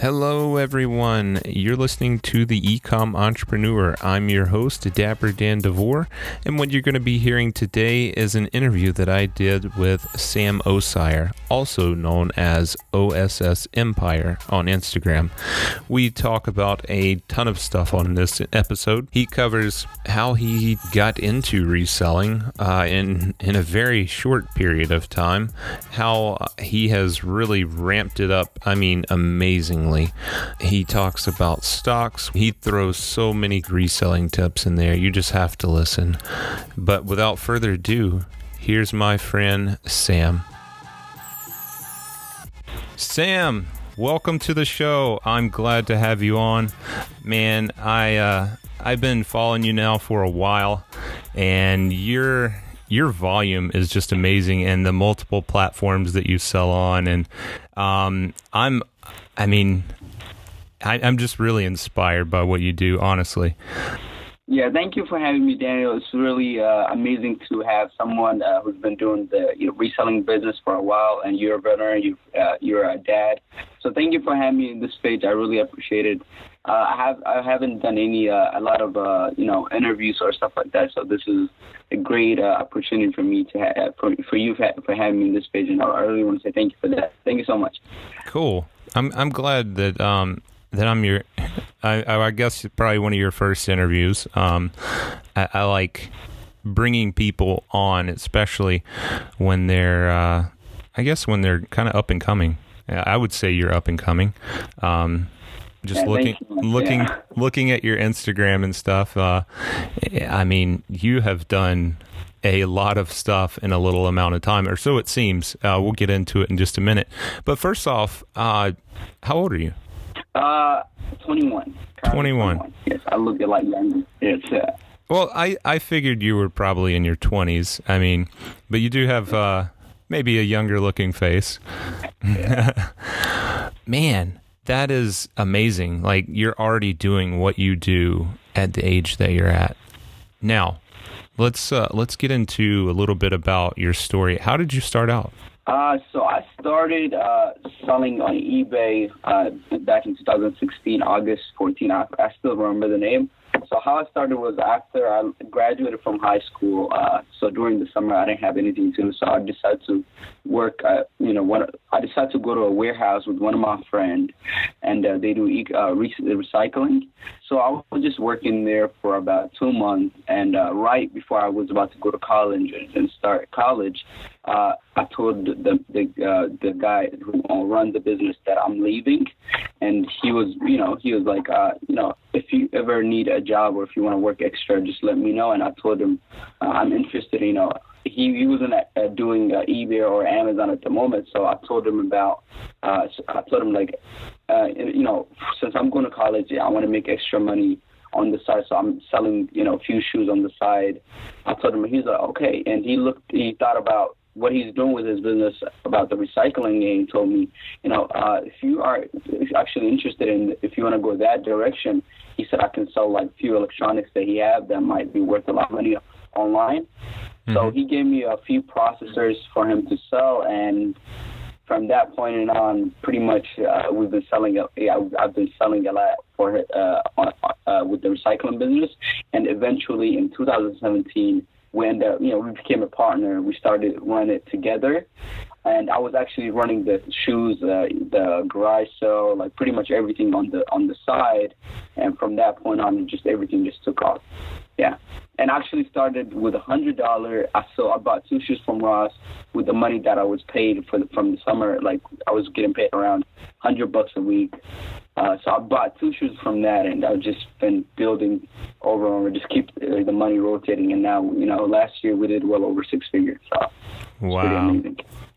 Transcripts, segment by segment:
Hello, everyone. You're listening to the Ecom Entrepreneur. I'm your host, Dapper Dan Devore, and what you're going to be hearing today is an interview that I did with Sam Ossire, also known as OSS Empire on Instagram. We talk about a ton of stuff on this episode. He covers how he got into reselling uh, in in a very short period of time, how he has really ramped it up. I mean, amazingly. He talks about stocks. He throws so many reselling tips in there. You just have to listen. But without further ado, here's my friend Sam. Sam, welcome to the show. I'm glad to have you on. Man, I uh, I've been following you now for a while, and your your volume is just amazing, and the multiple platforms that you sell on, and um, I'm I mean, I, am just really inspired by what you do, honestly. Yeah, thank you for having me, Daniel. It's really uh, amazing to have someone uh, who's been doing the you know, reselling business for a while, and you're a veteran, you uh, you're a dad. So thank you for having me in this page. I really appreciate it. Uh, I have I haven't done any uh, a lot of uh, you know interviews or stuff like that. So this is a great opportunity for me to have for for you for having me in this page, and I really want to say thank you for that. Thank you so much. Cool. I'm I'm glad that um that I'm your I I guess probably one of your first interviews. Um, I, I like bringing people on, especially when they're uh, I guess when they're kind of up and coming. I would say you're up and coming. Um, just yeah, looking looking yeah. looking at your Instagram and stuff. Uh, I mean, you have done a lot of stuff in a little amount of time, or so it seems. Uh, we'll get into it in just a minute. But first off, uh, how old are you? Uh, 21. 21. 21. Yes, I look lot younger. Yes. Uh, well, I, I figured you were probably in your 20s. I mean, but you do have uh, maybe a younger looking face. Man, that is amazing. Like, you're already doing what you do at the age that you're at. Now, let's uh, let's get into a little bit about your story. How did you start out? Uh, so I started uh, selling on eBay uh, back in 2016, August 14. I, I still remember the name. So how I started was after I graduated from high school. Uh, so during the summer, I didn't have anything to do, so I decided to work. At, you know, one, I decided to go to a warehouse with one of my friends, and uh, they do uh, re- recycling. So I was just working there for about two months, and uh, right before I was about to go to college and start college, uh, I told the the uh, the guy who runs the business that I'm leaving, and he was, you know, he was like, uh, you know, if you ever need a job or if you want to work extra, just let me know. And I told him uh, I'm interested. You know, he he wasn't uh, doing uh, eBay or Amazon at the moment, so I told him about. Uh, I told him like, uh, you know, since I'm going to college, I want to make extra money on the side, so I'm selling, you know, a few shoes on the side. I told him he's like, okay, and he looked, he thought about what he's doing with his business about the recycling he told me, you know, uh, if you are actually interested in, if you want to go that direction, he said I can sell like few electronics that he have that might be worth a lot of money online. Mm-hmm. So he gave me a few processors for him to sell, and from that point on, pretty much uh, we've been selling. A, yeah, I've been selling a lot for uh, on, uh, with the recycling business, and eventually in 2017 when you know we became a partner, we started running it together. And I was actually running the shoes, uh, the garage sale, like pretty much everything on the on the side. And from that point on, just everything just took off. Yeah, and actually started with a hundred dollar. I so I bought two shoes from Ross with the money that I was paid for the, from the summer. Like I was getting paid around hundred bucks a week. Uh, so I bought two shoes from that, and I've just been building over and over, just keep uh, the money rotating. And now, you know, last year we did well over six figures. So wow.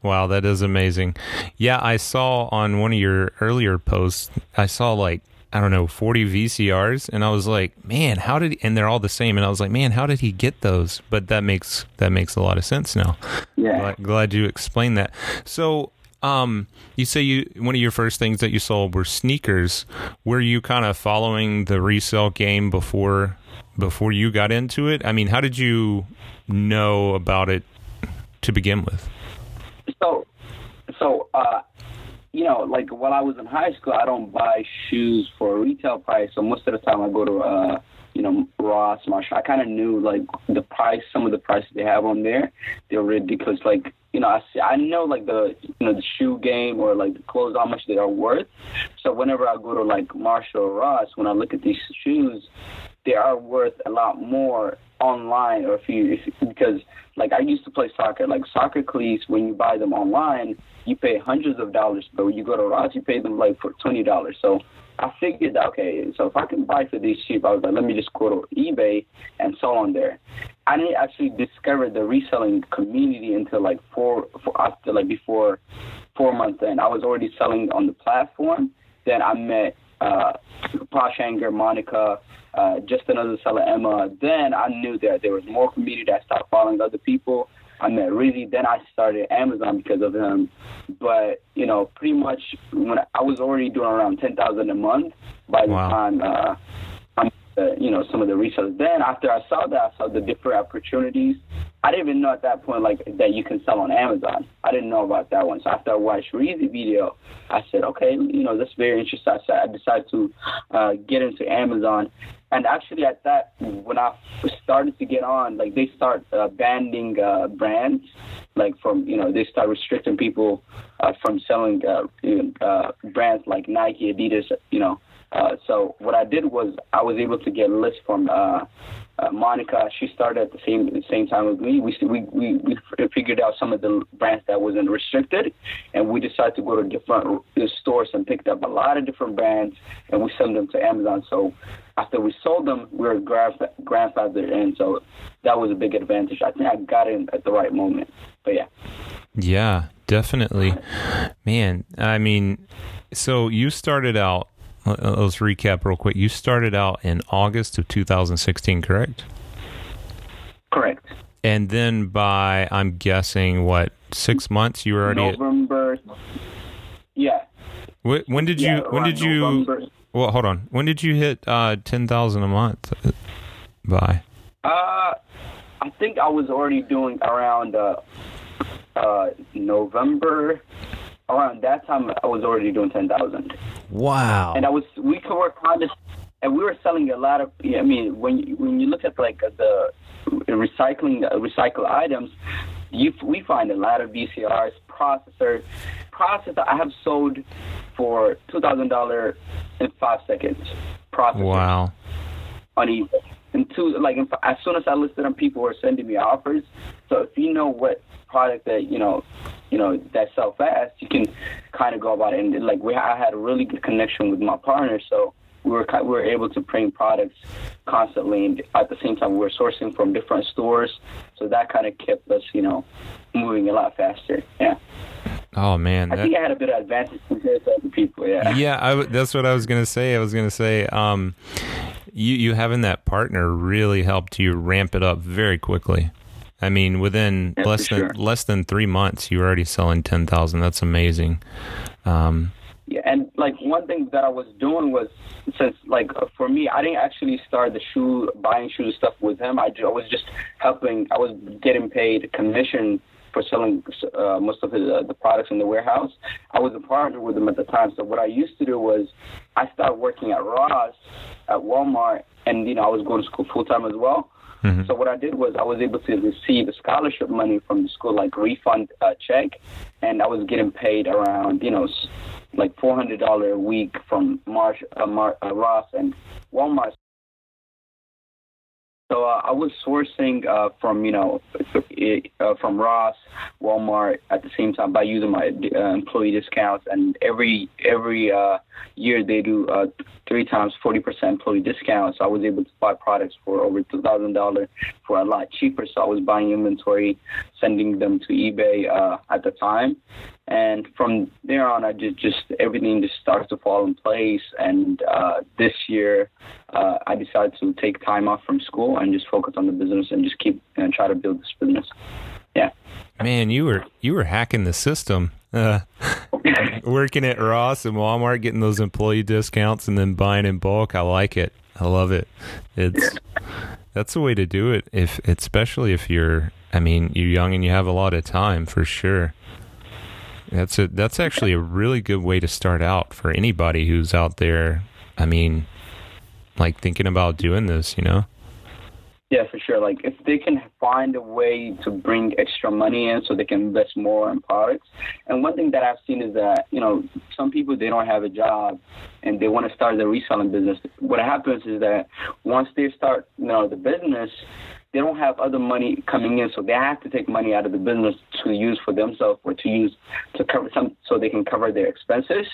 Wow, that is amazing. Yeah, I saw on one of your earlier posts, I saw like I don't know, 40 VCRs and I was like, "Man, how did and they're all the same." And I was like, "Man, how did he get those?" But that makes that makes a lot of sense now. Yeah. Glad, glad you explained that. So, um, you say you one of your first things that you sold were sneakers. Were you kind of following the resale game before before you got into it? I mean, how did you know about it to begin with? So, so uh, you know, like while I was in high school, I don't buy shoes for a retail price. So most of the time, I go to, uh, you know, Ross, Marshall. I kind of knew like the price, some of the prices they have on there. They're ridiculous. Like, you know, I see, I know like the, you know, the shoe game or like the clothes, how much they are worth. So whenever I go to like Marshall or Ross, when I look at these shoes, they are worth a lot more online or if you if, because like I used to play soccer like soccer cleats when you buy them online you pay hundreds of dollars but when you go to Ross you pay them like for twenty dollars so I figured okay so if I can buy for these cheap I was like let me just go to eBay and sell on there I didn't actually discover the reselling community until like four, four after like before four months in I was already selling on the platform then I met uh, Posh Anger, Monica, uh, just another seller, Emma. Then I knew that there was more community. I started following other people. I met Reezy. Then I started Amazon because of him. But you know, pretty much when I, was already doing around ten thousand a month by the Wow. time uh, uh, you know, some of the resellers. Then after I saw that, I saw the different opportunities. I didn't even know at that point like that you can sell on Amazon. I didn't know about that one. So after I watched Reezy video, I said, okay, you know, that's very interesting. I I decided to uh, get into Amazon. And actually, at that, when I started to get on, like they start uh, banning uh, brands, like from you know they start restricting people uh, from selling brands like Nike, Adidas, you know. Uh, so what I did was I was able to get lists from uh, uh, Monica. She started at the same the same time with me. We we we we figured out some of the brands that wasn't restricted, and we decided to go to different stores and picked up a lot of different brands, and we sent them to Amazon. So after we sold them, we were grand- grandfathered in. So that was a big advantage. I think I got in at the right moment. But yeah. Yeah, definitely. Man, I mean, so you started out, let's recap real quick. You started out in August of 2016, correct? Correct. And then by, I'm guessing, what, six months, you were already at, November. Yeah. wh- when did you, yeah, when did you, November. well, hold on. When did you hit uh, 10,000 a month by? Uh, I think I was already doing around uh, uh, November. Around that time, I was already doing ten thousand, Wow. and I was we could work on this, and we were selling a lot of. I mean, when you, when you look at like uh, the recycling uh, recycled items, you we find a lot of VCRs, processors, processor. I have sold for two thousand dollars in five seconds. Processor Wow. on eBay. And two, like as soon as I listed them, people were sending me offers. So if you know what product that you know, you know that sell fast, you can kind of go about it. And like we, I had a really good connection with my partner, so we were we were able to bring products constantly, and at the same time we were sourcing from different stores. So that kind of kept us, you know, moving a lot faster. Yeah, Oh, man. I that- think I had a bit of advantage compared to other people. Yeah. yeah, I that's what I was gonna say. I was gonna say, um, you you having that partner really helped you ramp it up very quickly. I mean, within Yeah, less than sure. less than three months, you were already selling ten thousand. That's amazing. Um, Yeah, and like one thing that I was doing was since like for me, I didn't actually start the shoe buying shoes stuff with him. I, I was just helping. I was getting paid commission for selling uh, most of his, uh, the products in the warehouse. I was a partner with him at the time. So what I used to do was I started working at Ross, at Walmart, and you know I was going to school full time as well. Mhm. So what I did was I was able to receive scholarship money from the school, like refund uh, check, and I was getting paid around, you know, like four hundred dollar a week from Marsh, uh, Mar- uh, Ross and Walmart. So uh, I was sourcing uh, from, you know, uh, from Ross, Walmart at the same time by using my uh, employee discounts, and every every uh, year they do uh, three times forty percent employee discounts. So I was able to buy products for over two thousand dollars for a lot cheaper. So I was buying inventory, sending them to eBay uh, at the time, and from there on, I just just everything just starts to fall in place. And uh, this year, uh, I decided to take time off from school and just focus on the business and just keep and try to build this business. Yeah. Man, you were you were hacking the system. Uh, working at Ross and Walmart, getting those employee discounts, and then buying in bulk. I like it. I love it. It's that's the way to do it. If especially if you're, I mean, you're young and you have a lot of time for sure. That's a that's actually a really good way to start out for anybody who's out there. I mean, like thinking about doing this, you know. Yeah, for sure. Like if they can find a way to bring extra money in so they can invest more in products. And one thing that I've seen is that, you know, some people they don't have a job and they want to start their reselling business. What happens is that once they start, you know, the business, they don't have other money coming in, so they have to take money out of the business to use for themselves or to use to cover some so they can cover their expenses.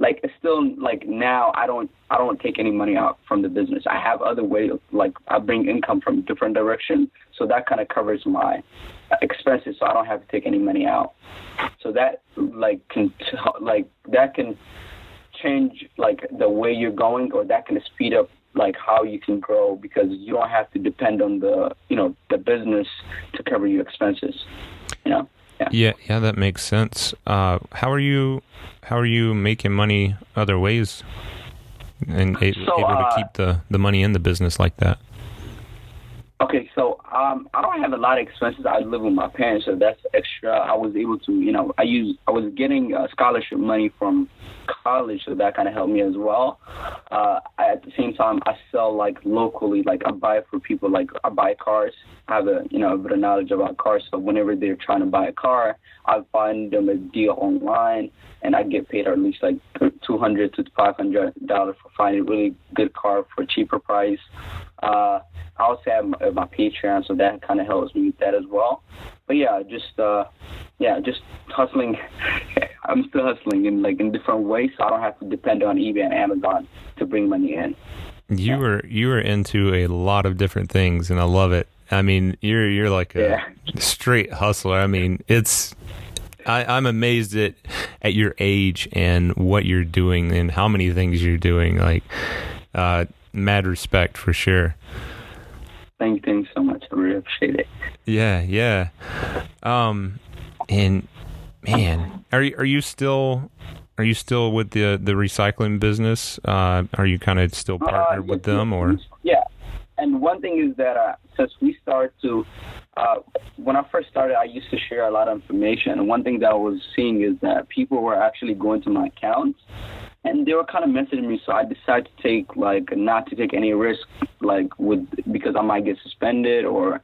Like still like now I don't I don't take any money out from the business. I have other ways like I bring income from different direction, so that kind of covers my expenses, so I don't have to take any money out. So that like can like that can change like the way you're going, or that can speed up like how you can grow because you don't have to depend on the you know the business to cover your expenses you know yeah. Yeah, yeah that makes sense. Uh, how are you how are you making money other ways and so, able to uh, keep the the money in the business like that Okay, so um, I don't have a lot of expenses. I live with my parents, so that's extra. I was able to, you know, I use I was getting uh, scholarship money from college, so that kind of helped me as well. Uh, I, at the same time, I sell like locally, like I buy for people, like I buy cars. I have a you know a bit of knowledge about cars, so whenever they're trying to buy a car, I find them a deal online, and I get paid at least like two hundred to five hundred dollars for finding a really good car for a cheaper price. Uh, I also have my, my Patreon, so that kind of helps me with that as well. But yeah, just uh, yeah, just hustling. I'm still hustling in like in different ways, so I don't have to depend on eBay and Amazon to bring money in. You yeah. were you were into a lot of different things, and I love it. I mean, you're you're like a yeah. straight hustler. I mean, it's I, am amazed at at your age and what you're doing and how many things you're doing. Like, uh, mad respect for sure. Thank you so much. I really appreciate it. Yeah, yeah. Um, and man, are you are you still are you still with the the recycling business? Uh, are you kind of still uh, partnered uh, with them, or? Yeah, and one thing is that uh, since we started to, uh, when I first started, I used to share a lot of information, and one thing that I was seeing is that people were actually going to my accounts and they were kind of messaging me, so I decided to take like not to take any risk, like with because I might get suspended or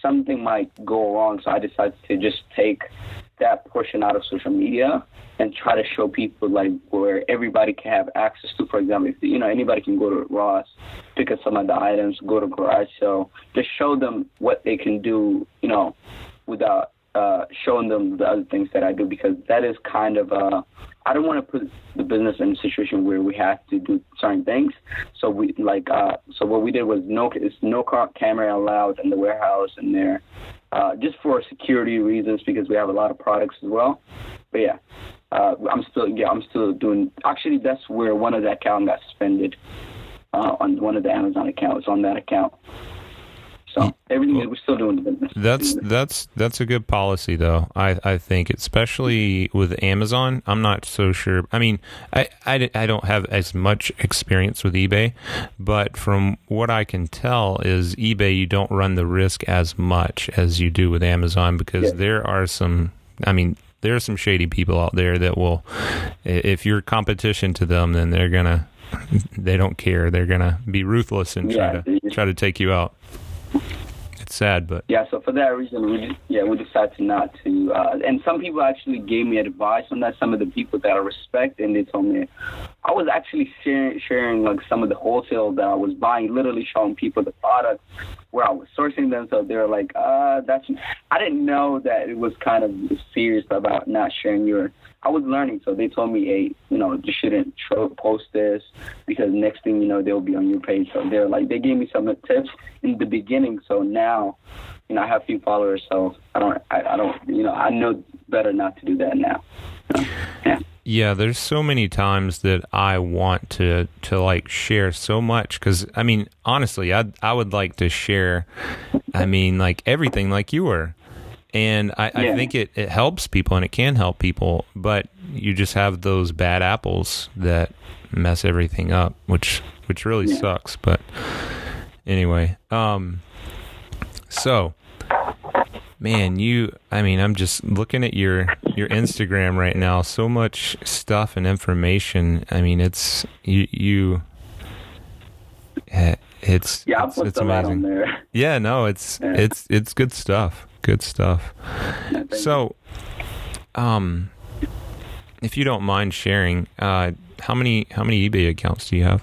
something might go wrong. So I decided to just take that portion out of social media and try to show people like where everybody can have access to. For example, if you know anybody can go to Ross, pick up some of the items, go to garage sale, just show them what they can do, you know, without uh, showing them the other things that I do because that is kind of uh, I don't want to put the business in a situation where we have to do certain things. So we like uh, so what we did was no it's no camera allowed in the warehouse and there, uh, just for security reasons because we have a lot of products as well. But yeah, uh, I'm still yeah I'm still doing. Actually, that's where one of the account got suspended uh, on one of the Amazon accounts on that account. So everything well, we're still doing the business. That's that's that's a good policy though. I I think especially with Amazon. I'm not so sure. I mean, I, I, I don't have as much experience with eBay, but from what I can tell is eBay you don't run the risk as much as you do with Amazon because yeah. there are some. I mean, there are some shady people out there that will, if you're competition to them, then they're gonna they don't care. They're gonna be ruthless and try yeah, to try to take you out sad, but yeah. So for that reason, we yeah we decided not to. Uh, and some people actually gave me advice on that. Some of the people that I respect, and they told me I was actually sharing sharing like some of the wholesale that I was buying, literally showing people the products where I was sourcing them. So they're like, uh, that's. I didn't know that it was kind of serious about not sharing your I was learning, so they told me, hey, you know, you shouldn't post this because next thing you know, they'll be on your page. So they're like, they gave me some tips in the beginning. So now, you know, I have a few followers, so I don't, I, I don't, you know, I know better not to do that now. yeah. Yeah, there's so many times that I want to to like share so much cuz I mean, honestly, I I would like to share I mean, like everything like you were and I, yeah. I, think it, it helps people and it can help people but you just have those bad apples that mess everything up which which really yeah. sucks but anyway um so man, you. I mean, I'm just looking at your your Instagram right now. So much stuff and information. I mean, it's you. you eh, it's yeah, I'll it's, put it's amazing. there. Yeah, no, it's Yeah. it's it's good stuff. Good stuff. So, um, if you don't mind sharing, uh, how many how many eBay accounts do you have?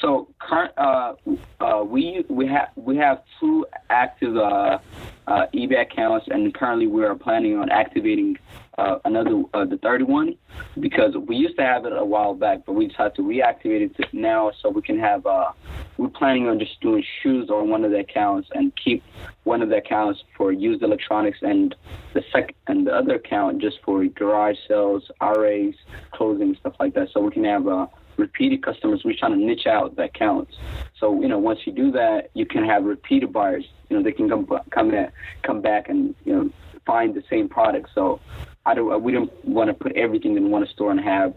So current, uh, uh, we we have we have two active uh, uh, eBay accounts, and currently we are planning on activating uh, another uh, the third one because we used to have it a while back, but we decided to reactivate it now so we can have. Uh, we're planning on just doing shoes on one of the accounts and keep one of the accounts for used electronics and the sec and the other account just for garage sales, RAs, clothing, stuff like that. So we can have uh, repeated customers. We're trying to niche out that accounts. So you know, once you do that, you can have repeated buyers. You know, they can come come in, come back and you know find the same product. So I don't. We don't want to put everything in one store and have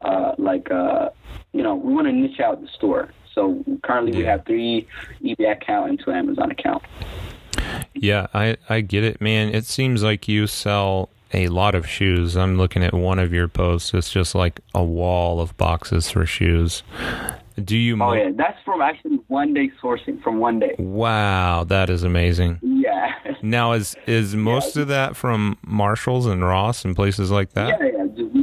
uh, like uh, you know we want to niche out the store. So currently we have three eBay account and two Amazon account. Yeah, I I get it, man. It seems like you sell a lot of shoes. I'm looking at one of your posts. It's just like a wall of boxes for shoes. Do you? Oh yeah, that's from actually one day sourcing from one day. Wow, that is amazing. Yeah. Now, is is most of that from Marshalls and Ross and places like that? Yeah, yeah,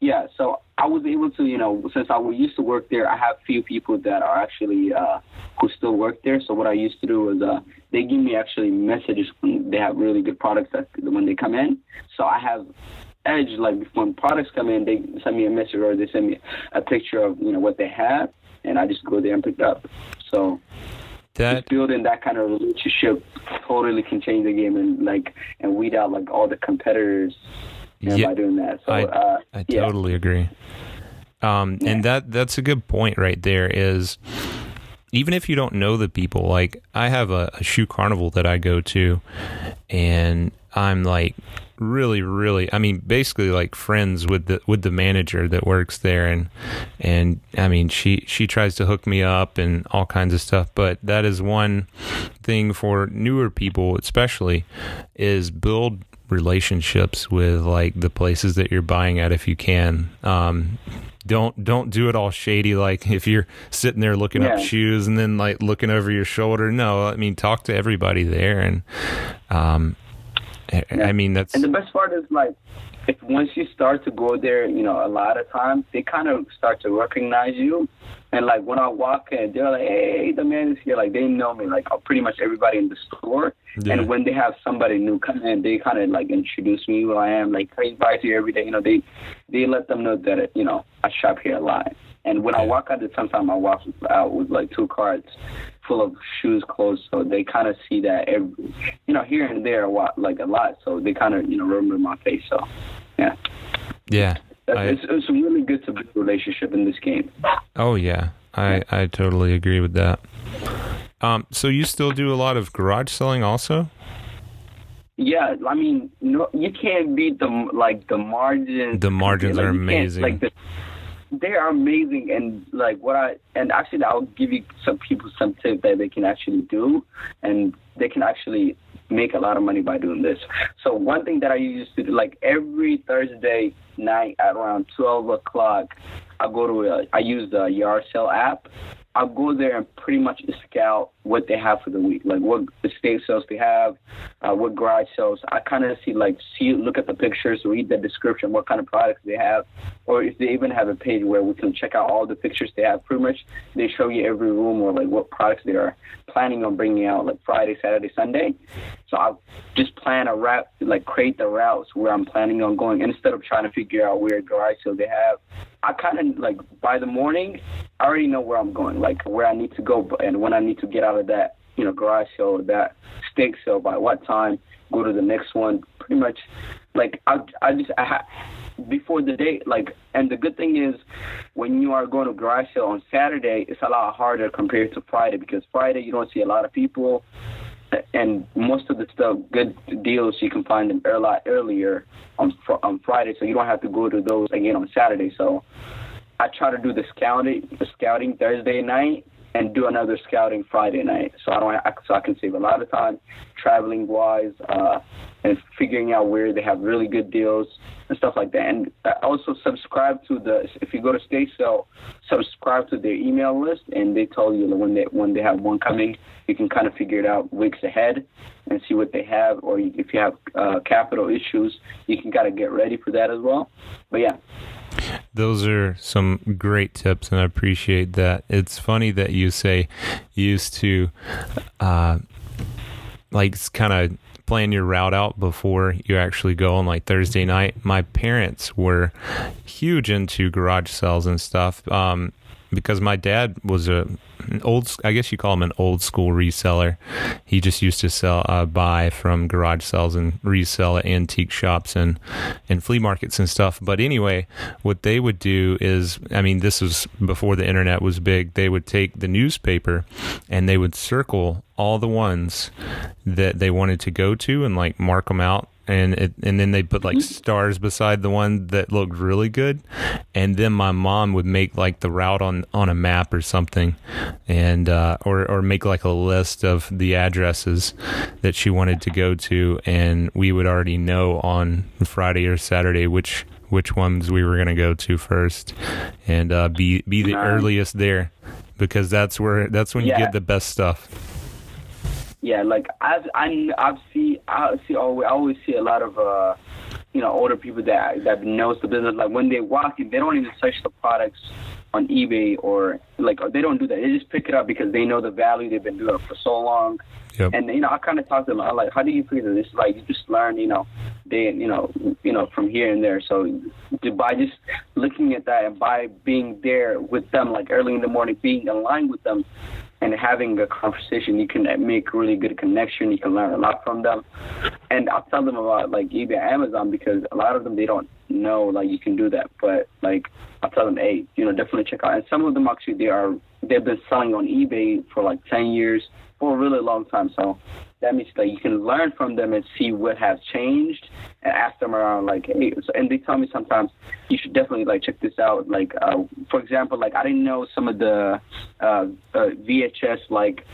yeah. So I was able to, you know, since I used to work there, I have few people that are actually uh, who still work there. So what I used to do was uh, they give me actually messages when they have really good products that when they come in. So I have edge like when products come in, they send me a message or they send me a picture of you know what they have, and I just go there and pick it up. So That just building that kind of relationship totally can change the game and like and weed out like all the competitors you know, Yeah, by doing that. So I- uh, I yeah. totally agree. Um, and that that's a good point right there. Is even if you don't know the people, like I have a, a shoe carnival that I go to, and I'm like really, really, I mean, basically like friends with the with the manager that works there, and and I mean, she she tries to hook me up and all kinds of stuff. But that is one thing for newer people, especially, is build relationships with like the places that you're buying at if you can. Um, don't don't do it all shady like if you're sitting there looking up shoes and then like looking over your shoulder. No, I mean talk to everybody there and um I- I mean that's And the best part is like, if once you start to go there, you know, a lot of times they kind of start to recognize you. And like when I walk in, they're like, "Hey, the man is here!" Like they know me, like uh, pretty much everybody in the store. Yeah. And when they have somebody new come in, they kind of like introduce me who I am. Like, hey, buys here every day. You know, they they let them know that you know I shop here a lot. And when I walk out, sometimes I walk out with like two carts full of shoes, clothes, so they kind of see that every, you know, here and there, like a lot. So they kind of, you know, remember my face. So, yeah, yeah. I- it's, it's really good to build a relationship in this game. Oh yeah. I I totally agree with that. Um so you still do a lot of garage selling also? Yeah, I mean, no, you can't beat the like the margins. The margins Like, are amazing. Like the, they are amazing, and like what I and actually I'll give you some people some tips that they can actually do, and they can actually make a lot of money by doing this. So one thing that I used to do, like every Thursday night at around twelve o'clock, I go to a, I use the yard sale app. I'll go there and pretty much scout what they have for the week, like what estate sales they have, uh, what garage sales. I kind of see like see look at the pictures, read the description, what kind of products they have, or if they even have a page where we can check out all the pictures they have. Pretty much they show you every room or like what products they are planning on bringing out, like Friday, Saturday, Sunday. So I'll just plan a route, like create the routes where I'm planning on going instead of trying to figure out where garage sale they have. I kind of like by the morning, I already know where I'm going, like where I need to go, and when I need to get out of that, you know, garage sale that steak sale by what time, go to the next one. Pretty much, like I, I just I ha- before the day, like, and the good thing is when you are going to garage sale on Saturday, it's a lot harder compared to Friday because Friday you don't see a lot of people and most of the stuff, good deals, you can find them a lot earlier on fr- on Friday, so you don't have to go to those again on Saturday. So I try to do the scouting, the scouting Thursday night, and do another scouting Friday night. So I don't so I can save a lot of time traveling wise uh, and figuring out where they have really good deals and stuff like that. And also subscribe to the if you go to Stay Sale, subscribe to their email list, and they tell you when they when they have one coming. You can kind of figure it out weeks ahead and see what they have, or if you have uh, capital issues, you can kind of get ready for that as well. But yeah. Those are some great tips, and I appreciate that. It's funny that you say used to, uh, like, kind of plan your route out before you actually go on like Thursday night. My parents were huge into garage sales and stuff. Um, because my dad was a an old I guess you call him an old school reseller. He just used to sell uh, buy from garage sales and resell at antique shops and and flea markets and stuff. But anyway, what they would do is I mean this was before the internet was big. They would take the newspaper and they would circle all the ones that they wanted to go to and like mark them out and it, and then they put like mm-hmm. stars beside the one that looked really good, and then my mom would make like the route on on a map or something, and uh, or or make like a list of the addresses that she wanted to go to, and we would already know on Friday or Saturday which which ones we were going to go to first, and uh, be be the earliest there, because that's where that's when yeah. you get the best stuff yeah, like I've I I've see I see always I always see a lot of uh you know older people that that knows the business. Like when they walk in, they don't even search the products on eBay or like they don't do that. They just pick it up because they know the value. They've been doing it for so long. Yep. And you know, I kind of talk to them. I'm like, how do you figure this? Like, you just learn, you know, they, you know, you know, from here and there. So by just looking at that and by being there with them, like early in the morning, being in line with them, and having a conversation, you can make really good connection. You can learn a lot from them. And I'll tell them about like eBay, Amazon because a lot of them they don't know like you can do that. But like I'll tell them, hey, you know, definitely check out. And some of them actually they are they've been selling on eBay for like ten years for a really long time. So that means that you can learn from them and see what has changed and ask them around like hey and they tell me sometimes you should definitely like check this out. Like uh, for example like i didn't know some of the uh, uh, vhs like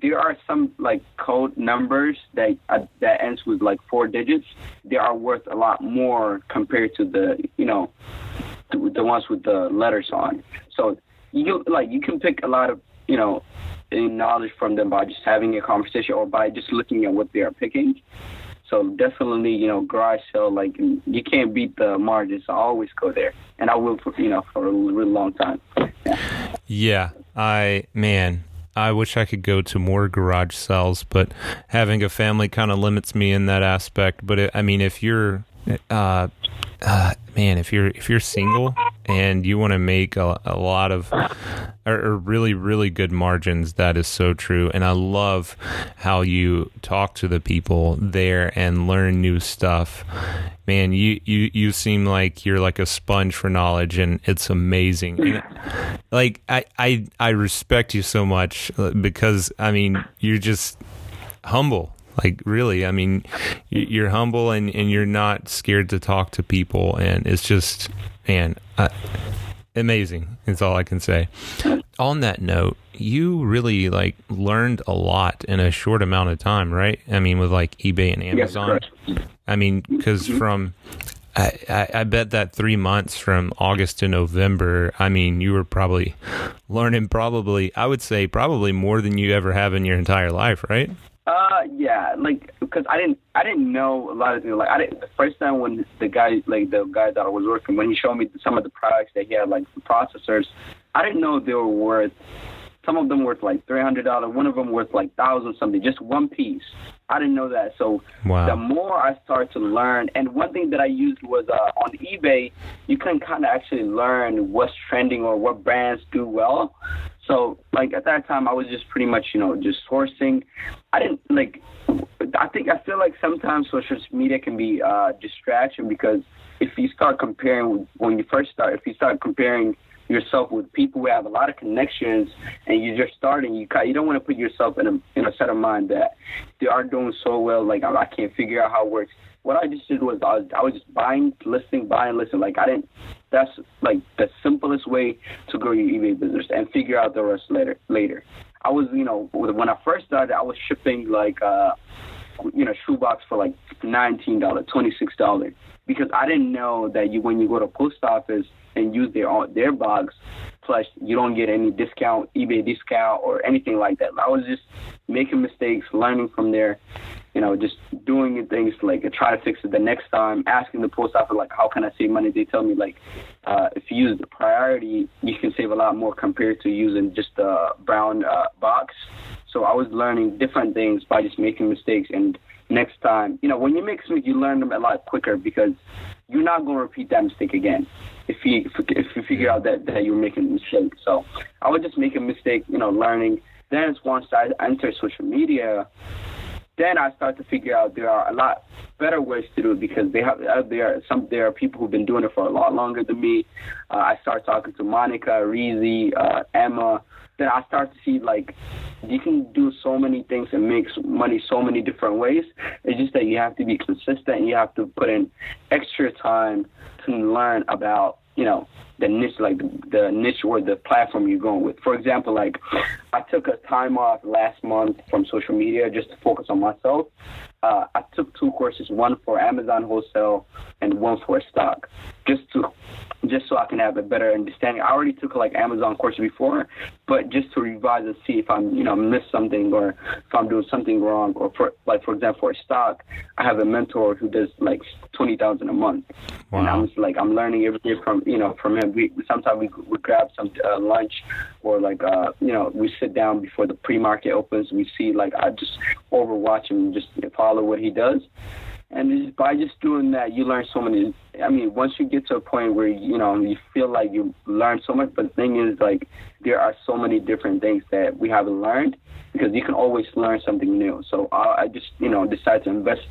there are some like code numbers that uh, that ends with like four digits. They are worth a lot more compared to the you know the, the ones with the letters on. So you like you can pick a lot of you know knowledge from them by just having a conversation or by just looking at what they are picking. So definitely, you know, garage sale, like you can't beat the margins. I always go there, and I will for you know for a really long time. Yeah. yeah, I man, I wish I could go to more garage sales, but having a family kind of limits me in that aspect. But it, I mean, if you're uh, uh, man, if you're if you're single and you want to make a, a lot of or, or, really really good margins, that is so true. And I love how you talk to the people there and learn new stuff. Man, you you you seem like you're like a sponge for knowledge, and it's amazing. And, like I I I respect you so much uh, because I mean you're just humble like really, I mean, you're humble and, and you're not scared to talk to people, and it's just man, uh, amazing. Is all I can say. On that note, you really like learned a lot in a short amount of time, right? I mean, with like eBay and Amazon. Yes, I mean, because mm-hmm. from I, I, I, bet that three months from August to November, I mean, you were probably learning probably, I would say, probably more than you ever have in your entire life, right? Uh, yeah, like because I didn't I didn't know a lot of things. Like I didn't the first time when the guy like the guy that I was working when he showed me some of the products that he had like the processors, I didn't know they were worth. Some of them worth like three hundred dollars. One of them worth like thousand something. Just one piece. I didn't know that. So wow. the more I started to learn, and one thing that I used was uh, on eBay, you can kind of actually learn what's trending or what brands do well. So like at that time, I was just pretty much you know just sourcing. I didn't like. I think I feel like sometimes social media can be uh, distraction because if you start comparing when you first start, if you start comparing yourself with people who have a lot of connections and you're just starting, you you don't want to put yourself in a in a set of mind that they are doing so well. Like I can't figure out how it works. What I just did was I was I was just buying, listing, buying, listing. Like I didn't. That's like the simplest way to grow your eBay business and figure out the rest later. Later, I was you know when I first started, I was shipping like uh, you know shoebox for like nineteen dollars, twenty six dollars because I didn't know that you when you go to post office and use their their box, plus you don't get any discount, eBay discount or anything like that. I was just making mistakes, learning from there, you know, just doing things like try to fix it the next time, asking the post office like how can I save money? They tell me like uh, if you use the priority, you can save a lot more compared to using just a brown uh, box. So I was learning different things by just making mistakes and next time, you know, when you make mistakes, you learn them a lot quicker because you're not going to repeat that mistake again if you if you figure out that that you're making a mistake. So I would just make a mistake, you know, learning. Then once I enter social media, then I start to figure out there are a lot better ways to do it because they have uh, there are some there are people who've been doing it for a lot longer than me. Uh, I start talking to Monica, Reezy, uh, Emma. Then I start to see like you can do so many things and make money so many different ways. It's just that you have to be consistent. You have to put in extra time to learn about you know the niche, like the, the niche or the platform you're going with. For example, like I took a time off last month from social media just to focus on myself. Uh, I took two courses, one for Amazon wholesale and one for stock, just to just so I can have a better understanding. I already took like Amazon course before, but just to revise and see if I'm, you know, missed something or if I'm doing something wrong. Or for like for example, for stock, I have a mentor who does like twenty thousand a month, wow. and I'm just like I'm learning everything from you know from him. We sometimes we we grab some uh, lunch or like uh you know we sit down before the pre-market opens. We see like I just overwatch him, just follow what he does and by just doing that, you learn so many. I mean, once you get to a point where you know you feel like you learn so much, but the thing is, like, there are so many different things that we haven't learned because you can always learn something new. So I, I just, you know, decided to invest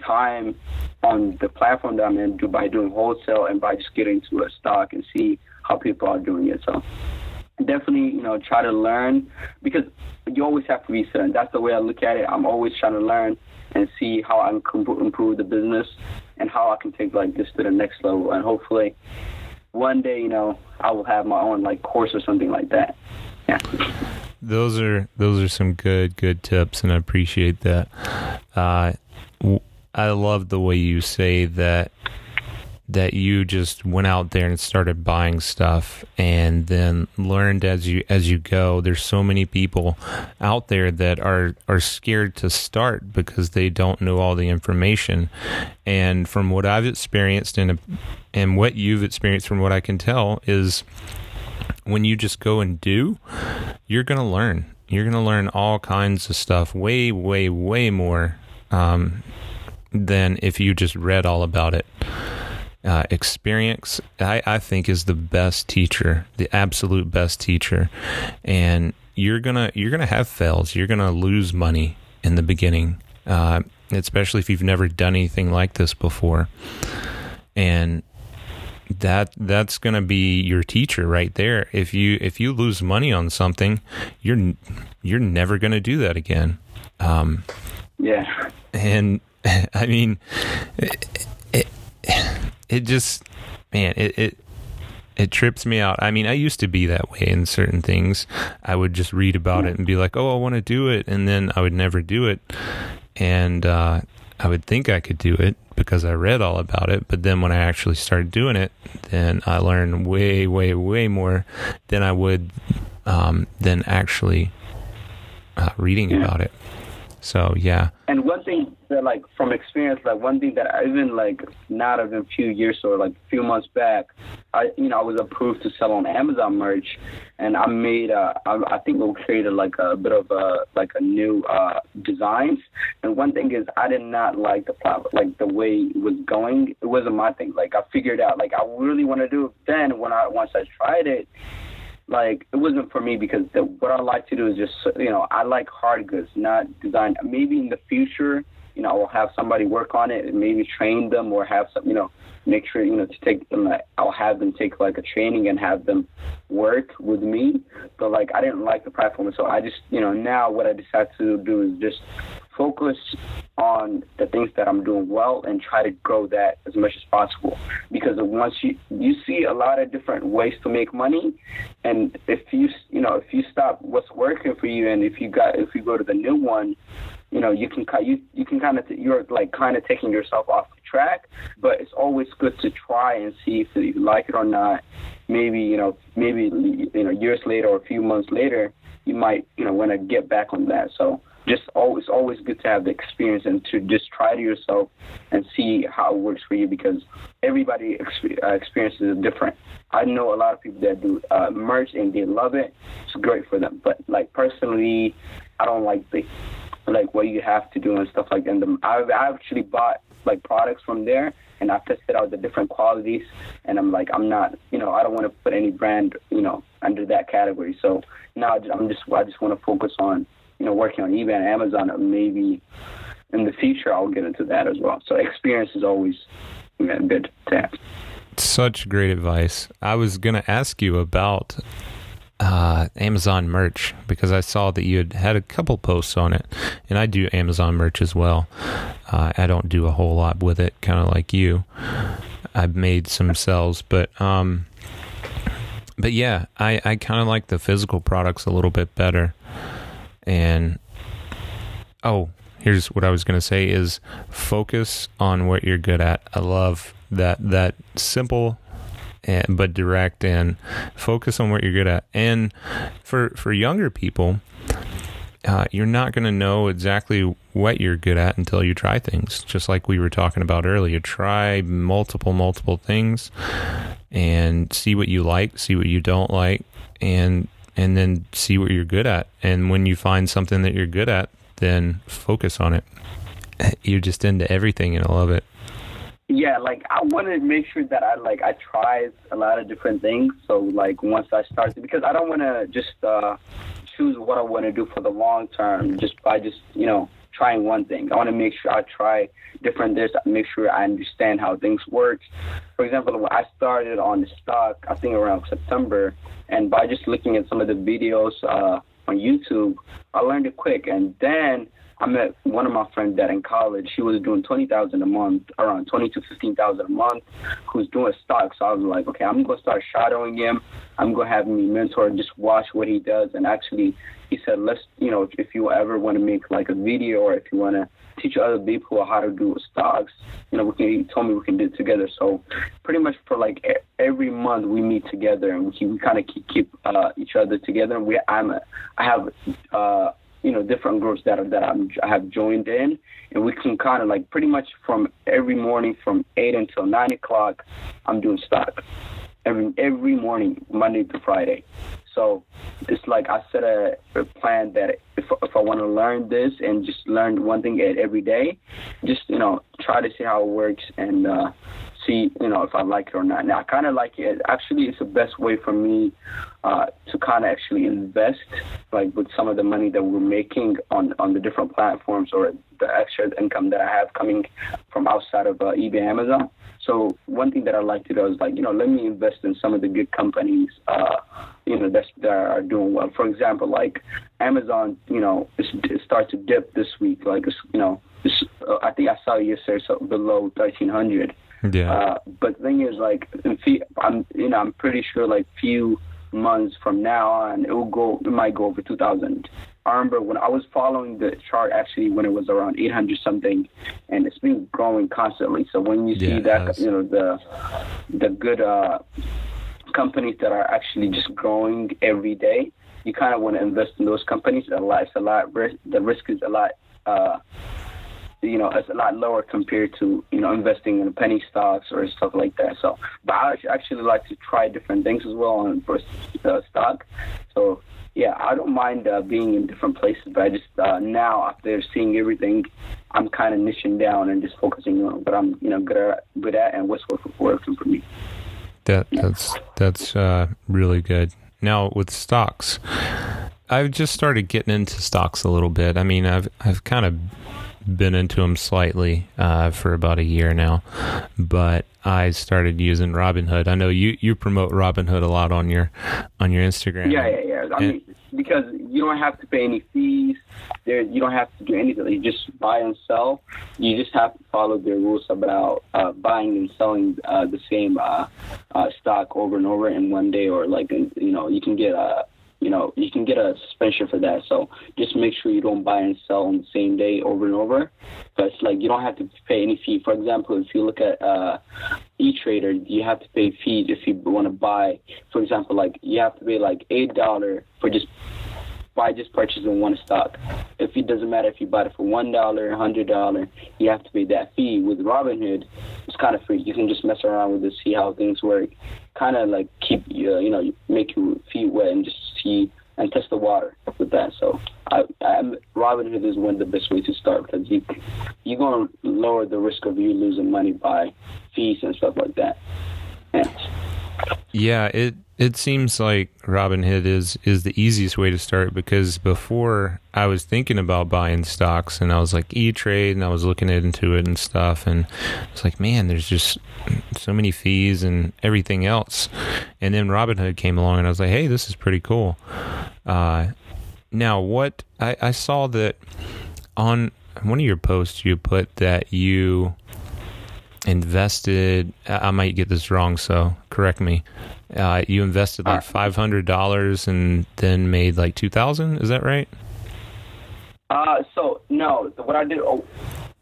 time on the platform that I'm in by doing wholesale and by just getting to a stock and see how people are doing it. So definitely, you know, try to learn because you always have to be certain. That's the way I look at it. I'm always trying to learn and see how I can improve the business and how I can take like this to the next level. And hopefully, one day, you know, I will have my own like course or something like that. Yeah. Those are those are some good good tips, and I appreciate that. Uh, I love the way you say that that you just went out there and started buying stuff and then learned as you as you go. There's so many people out there that are are scared to start because they don't know all the information. And from what I've experienced and and what you've experienced from what I can tell is when you just go and do you're going to learn. You're going to learn all kinds of stuff way way way more um, than if you just read all about it uh, experience, I, I think, is the best teacher, the absolute best teacher. And you're gonna you're gonna have fails. You're gonna lose money in the beginning, uh, especially if you've never done anything like this before. And that that's going to be your teacher right there if you if you lose money on something you're you're never going to do that again um yeah and i mean it, just man it, it it trips me out. I mean, I used to be that way in certain things. I would just read about it and be like, "Oh, I want to do it," and then I would never do it. And uh, I would think I could do it because I read all about it, but then when I actually started doing it, then I learned way, way, way more than I would um, than actually uh, reading about it. So yeah. And one thing that like from experience, like one thing that I even like not even a few years or like a few months back, I you know I was approved to sell on Amazon merch, and I made uh I, I think we created like a bit of a like a new uh designs. And one thing is I did not like the product, like the way it was going. It wasn't my thing. Like I figured out like I really want to do it. Then when I once I tried it like it wasn't for me because the, what I like to do is just you know I like hard goods, not design. Maybe in the future, you know, I'll have somebody work on it and maybe train them or have some, you know, make sure you know to take them. I'll have them take like a training and have them work with me. But like I didn't like the platform, so I just you know now what I decided to do is just focus on the things that I'm doing well and try to grow that as much as possible. Because once you you see a lot of different ways to make money, and if you you know if you stop what's working for you, and if you got if you go to the new one, you know you can you you can kind of you're like kind of taking yourself off the track. But it's always good to try and see if you like it or not. Maybe you know maybe you know years later or a few months later, you might you know want to get back on that. So just always always good to have the experience and to just try it yourself and see how it works for you because everybody exp- uh, experiences is different. I know a lot of people that do uh, merch and they love it. It's great for them. But like personally, I don't like the like what you have to do and stuff like that. And I've, actually bought like products from there and I've tested out the different qualities and I'm like I'm not you know I don't want to put any brand you know under that category. So now I'm just I just want to focus on you know, working on eBay and Amazon, maybe in the future I'll get into that as well. So experience is always you know, good to have. Such great advice. I was going to ask you about uh, Amazon merch because I saw that you had had a couple posts on it, and I do Amazon merch as well. Uh, I don't do a whole lot with it, kind of like you. I've made some sales, but um, but yeah, I I kind of like the physical products a little bit better. And oh, here's what I was going to say is focus on what you're good at. I love that that simple and, but direct and focus on what you're good at. And for for younger people, uh, you're not going to know exactly what you're good at until you try things. Just like we were talking about earlier, try multiple multiple things and see what you like, see what you don't like, and and then see what you're good at. And when you find something that you're good at, then focus on it. You're just into everything, and I love it. Yeah, like I want to make sure that I like I try a lot of different things. So like once I start, because I don't want to just uh, choose what I want to do for the long term just by just you know trying one thing. I want to make sure I try different this, make sure I understand how things work. For example, I started on the stock, I think around September, and by just looking at some of the videos uh, on YouTube, I learned it quick. And then I met one of my friends that in college, she was doing twenty thousand a month, around twenty to fifteen thousand a month, who's doing stocks. So I was like, okay, I'm gonna start shadowing him. I'm gonna have me mentor just watch what he does. And actually, he said, let's, you know, if you ever want to make like a video or if you want to teach other people how to do stocks, you know, we can, he told me we can do it together. So pretty much for like every month we meet together and we, we kind of keep, keep uh, each other together. And we, I'm, a, I have, uh, you know, different groups that that I'm, I have joined in, and we can kind of like pretty much from every morning from eight until nine o'clock, I'm doing stock every every morning, Monday to Friday. So it's like I set a, a plan that if if I want to learn this and just learn one thing every day, just you know try to see how it works and uh, see you know if I like it or not. Now I kind of like it. Actually, it's the best way for me uh, to kind of actually invest like with some of the money that we're making on on the different platforms or the extra income that I have coming from outside of uh, eBay, Amazon. So one thing that I like to do is like, you know, let me invest in some of the good companies, uh, you know, that's, that are doing well. For example, like Amazon, you know, it starts to dip this week. Like, you know, uh, I think I saw it yesterday so below 1300. Yeah. Uh, but the thing is, like, few, I'm, you know, I'm pretty sure like few months from now on, it will go, it might go over 2000. I remember when I was following the chart actually when it was around 800 something, and it's been growing constantly. So when you see yeah, that, you know, the the good uh, companies that are actually just growing every day, you kind of want to invest in those companies. A lot, it's a lot. The risk is a lot. Uh, you know, it's a lot lower compared to, you know, investing in penny stocks or stuff like that. So, but I actually like to try different things as well on first uh, stock. So yeah, I don't mind uh, being in different places, but I just uh, now after seeing everything, I'm kind of niching down and just focusing on what I'm you know good at, good at and what's working for me. That that's that's uh, really good. Now with stocks, I've just started getting into stocks a little bit. I mean, I've I've kind of been into them slightly uh, for about a year now, but I started using Robinhood. I know you, you promote Robinhood a lot on your on your Instagram. Yeah, yeah, yeah. I mean, because you don't have to pay any fees. There, you don't have to do anything. You just buy and sell. You just have to follow the rules about uh, buying and selling uh, the same uh, uh, stock over and over in one day, or like you know, you can get a you know, you can get a suspension for that. So just make sure you don't buy and sell on the same day over and over. Because like you don't have to pay any fee. For example, if you look at uh, e-trader, you have to pay fees if you want to buy. For example, like you have to pay like eight dollar for just by just purchasing one stock. If it doesn't matter if you bought it for one dollar, hundred dollar, you have to pay that fee. With Robinhood, it's kind of free. You can just mess around with it, see how things work. Kind of like keep you, you know, make your feet wet and just see and test the water with that. So I, I Robinhood is one of the best ways to start because you you're gonna lower the risk of you losing money by fees and stuff like that. Yeah. Yeah, it it seems like Robinhood is is the easiest way to start because before I was thinking about buying stocks and I was like E Trade and I was looking into it and stuff and it's like man, there's just so many fees and everything else. And then Robinhood came along and I was like, hey, this is pretty cool. Uh, now, what I, I saw that on one of your posts you put that you invested i might get this wrong so correct me. Uh, you invested like $500 and then made like 2000 is that right? Uh, so no what i did oh,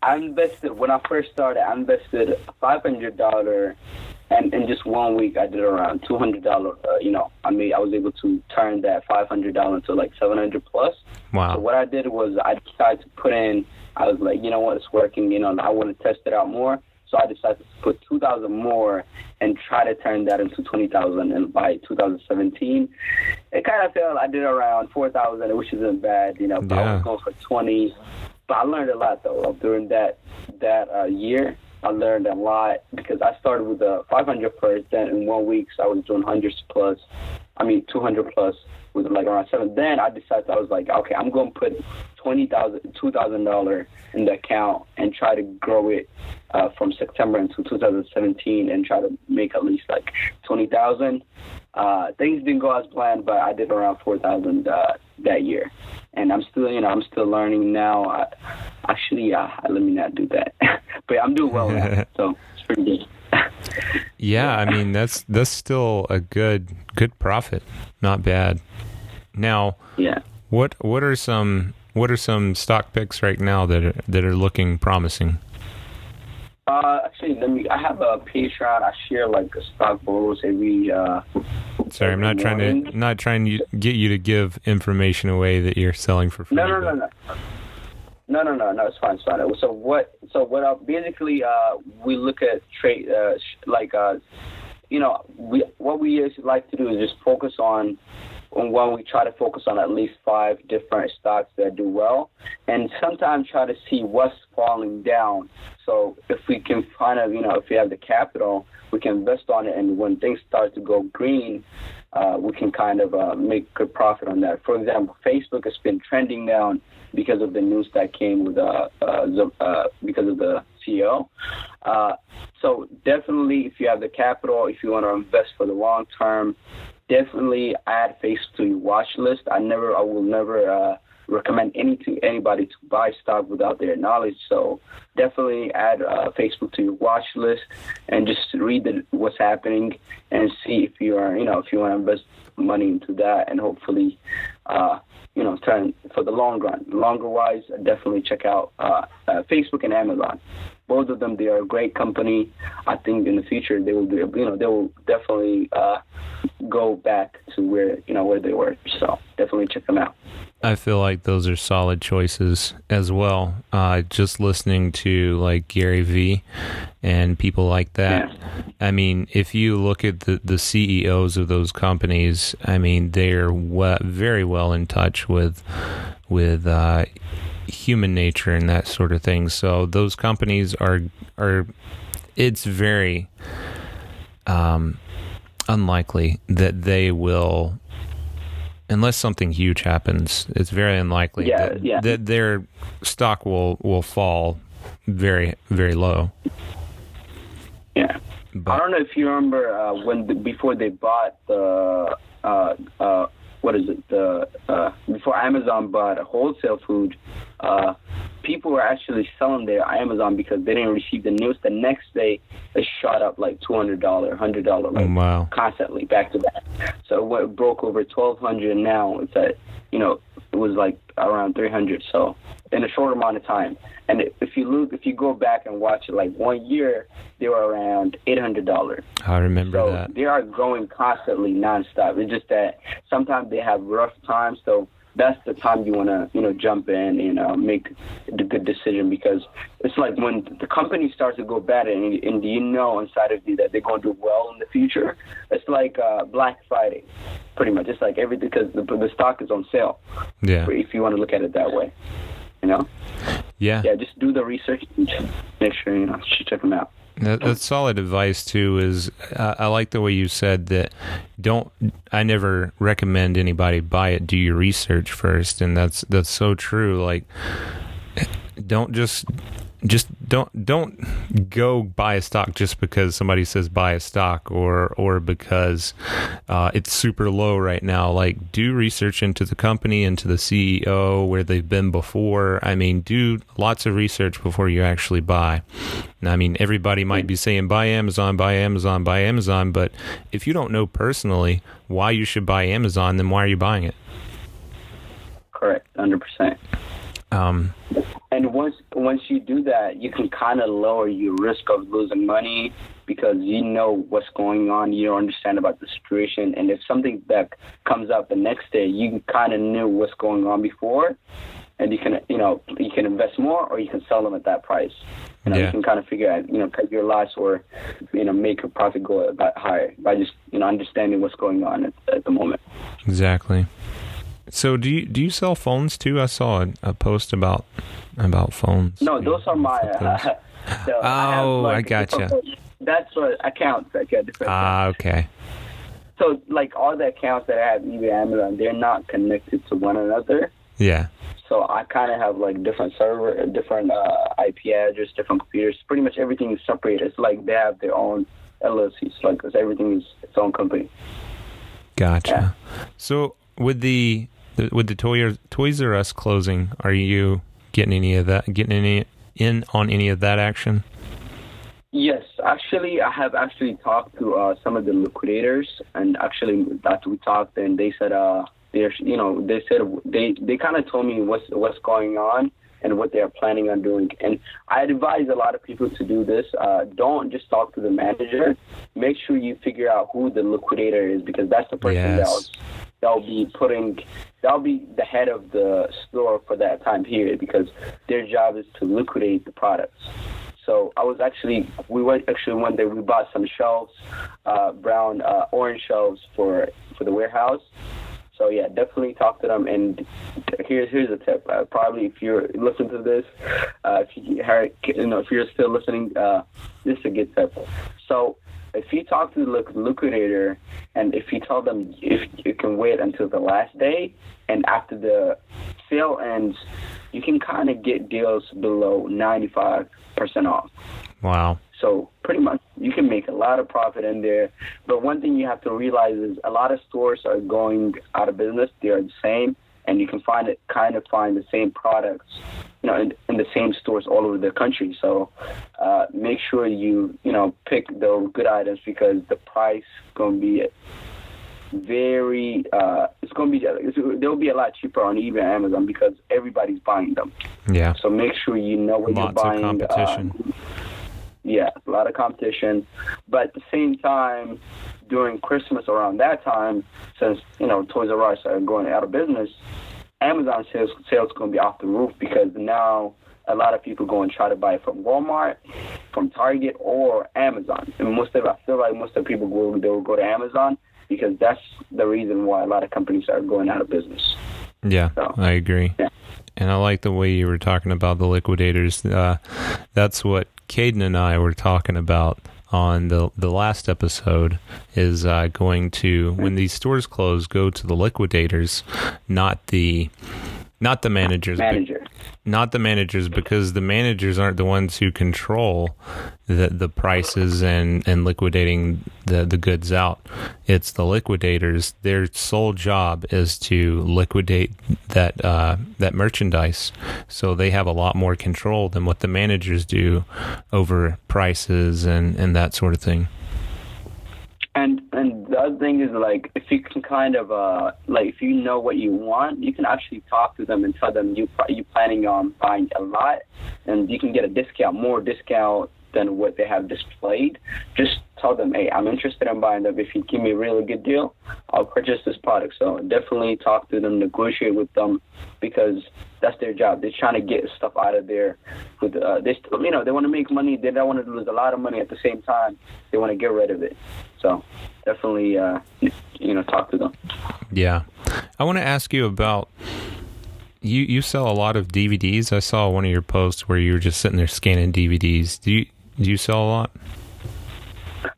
i invested when i first started i invested $500 and in just one week i did around $200 uh, you know i mean i was able to turn that $500 into like 700 plus. Wow. So what i did was i decided to put in i was like you know what? It's working you know i want to test it out more so I decided to put 2,000 more and try to turn that into 20,000. And by 2017, it kind of failed. I did around 4,000, which isn't bad, you know. But yeah. I was going for 20. But I learned a lot though during that that uh, year. I learned a lot because I started with a 500 first. Then in one week, so I was doing hundreds plus. I mean 200 plus was like around seven. Then I decided I was like, okay, I'm going to put twenty thousand, two thousand dollar in the account and try to grow it uh, from September until 2017 and try to make at least like twenty thousand. Uh, things didn't go as planned, but I did around four thousand uh, that year, and I'm still, you know, I'm still learning now. I, actually, uh, let me not do that, but I'm doing well now, so it's pretty good. yeah, I mean that's that's still a good good profit, not bad. Now, yeah, what what are some what are some stock picks right now that are, that are looking promising? Uh, actually, let me. I have a Patreon. I share like a stock photos every. Uh, Sorry, I'm not trying to not trying to get you to give information away that you're selling for free. No, no, no, no. No, no, no, no. It's fine. It's fine. So what? So what? Basically, uh, we look at trade, uh, like, uh, you know, we what we like to do is just focus on on one, we try to focus on at least five different stocks that do well, and sometimes try to see what's falling down. So if we can kind of, you know, if we have the capital, we can invest on it, and when things start to go green, uh, we can kind of uh, make good profit on that. For example, Facebook has been trending down because of the news that came with uh, uh, uh because of the CEO. Uh, so definitely, if you have the capital, if you want to invest for the long term, definitely add Facebook to your watch list. I never, I will never uh, recommend any to anybody to buy stock without their knowledge. So definitely add uh, Facebook to your watch list and just read the, what's happening and see if you are, you know, if you want to invest money into that and hopefully, uh, you know, turn for the long run. Longer wise, definitely check out uh, uh, Facebook and Amazon. Both of them, they are a great company. I think in the future they will be, you know, they will definitely uh, go back to where you know where they were. So definitely check them out. I feel like those are solid choices as well. Uh, just listening to like Gary Vee and people like that. Yeah. I mean, if you look at the, the CEOs of those companies, I mean, they're we- very well in touch with with uh, human nature and that sort of thing. So those companies are are it's very um, unlikely that they will unless something huge happens, it's very unlikely Yeah, that, yeah. that their stock will will fall very very low. Yeah. But, I don't know if you remember uh, when the, before they bought the uh, uh, what is it the uh, before Amazon bought wholesale food, uh, people were actually selling their Amazon because they didn't receive the news. The next day, it shot up like two hundred dollar, hundred dollar, like wow, constantly back to back. So it broke over twelve hundred, now it's at you know it was like around three hundred. So in a short amount of time. And if you look, if you go back and watch it, like one year, they were around eight hundred dollars. I remember So that. they are growing constantly, nonstop. It's just that sometimes they have rough times, so that's the time you want to, you know, jump in and uh, make the good decision because it's like when the company starts to go bad and, and you know inside of you that they're going to do well in the future. It's like uh, Black Friday, pretty much. It's like everything because the, the stock is on sale. Yeah, If you want to look at it that way, you know. yeah. Yeah, just do the research and make sure you know check them out. That, that's solid advice too. Is uh, I like the way you said that. Don't I never recommend anybody buy it. Do your research first, and that's that's so true. Like, don't just just don't don't go buy a stock just because somebody says buy a stock or or because uh, it's super low right now. Like, do research into the company, into the CEO, where they've been before. I mean, do lots of research before you actually buy. And I mean, everybody might be saying buy Amazon, buy Amazon, buy Amazon, but if you don't know personally why you should buy Amazon, then why are you buying it? Correct, hundred percent. Um, And once once you do that, you can kind of lower your risk of losing money because you know what's going on. You understand about the situation, and if something that comes up the next day, you kind of knew what's going on before, and you can you know you can invest more or you can sell them at that price. You know, Yeah. you can kind of figure out you know cut your loss or you know make your profit go a bit higher by just you know understanding what's going on at, at the moment. exactly. So do you do you sell phones too? I saw a, a post about about phones. No, those are my. Uh, so I have, Oh, like, I gotcha. That's what accounts that get different. Ah, okay. so like all the accounts that I have eBay, Amazon, they're not connected to one another. Yeah. So I kind of have like different server, different uh, IP address, different computers. Pretty much everything is separated. It's like they have their own LLCs. Like 'cause everything is its own company. Gotcha. So with the- with the Toy Toys R Us closing, are you getting any of that? Getting any in on any of that action? Yes, actually, I have actually talked to uh, some of the liquidators, and actually, after we talked, and they said, uh, they're, you know, they said they they kind of told me what's what's going on and what they're planning on doing. And I advise a lot of people to do this. Uh, don't just talk to the manager. Make sure you figure out who the liquidator is because that's the person Yes. that'll that'll be putting that'll be the head of the store for that time period because their job is to liquidate the products. So I was actually we went actually one day we bought some shelves, uh, brown uh, orange shelves for for the warehouse. So yeah, definitely talk to them. And here's here's a tip. Uh, probably if you're listening to this, uh, if you you know if you're still listening, uh, this is a good tip. So if you talk to the liq- liquidator and if you tell them if you can wait until the last day and after the sale ends, you can kind of get deals below 95% off. Wow. So pretty much you can make a lot of profit in there. But one thing you have to realize is a lot of stores are going out of business. They are the same, and you can find it kind of find the same products, you know, in, in the same stores all over the country. So uh, make sure you you know pick the good items because the price is going to be very uh, it's going to be it's, they'll be a lot cheaper on eBay and Amazon because everybody's buying them. Yeah. So make sure you know what Lots you're of buying. uh, competition. Yeah, a lot of competition. But at the same time, during Christmas around that time, since you know Toys R Us are going out of business, Amazon sales sales going to be off the roof because now a lot of people go and try to buy from Walmart, from Target, or Amazon. And most of I feel like most of the people will they will go to Amazon because that's the reason why a lot of companies are going out of business. Yeah, So, I agree. yeah. And I like the way you were talking about the liquidators. Uh, that's what Caden and I were talking about on the the last episode is uh, going to when these stores close, go to the liquidators, not the not the managers, Manager. not the managers, because the managers aren't the ones who control the the prices and and liquidating the the goods out. It's the liquidators. Their sole job is to liquidate that uh, that merchandise. So they have a lot more control than what the managers do over prices and and that sort of thing. And and the other thing is like if you can kind of uh like if you know what you want, you can actually talk to them and tell them you you planning on buying a lot, and you can get a discount, more discount than what they have displayed. Just tell them, hey, I'm interested in buying them. If you give me a really good deal, I'll purchase this product. So definitely talk to them, negotiate with them, because that's their job. They're trying to get stuff out of there. With uh, they still, you know, they want to make money. They don't want to lose a lot of money at the same time. They want to get rid of it. So definitely, uh, you know, talk to them. Yeah, I want to ask you about. You you sell a lot of DVDs. I saw one of your posts where you were just sitting there scanning DVDs. Do you do you sell a lot?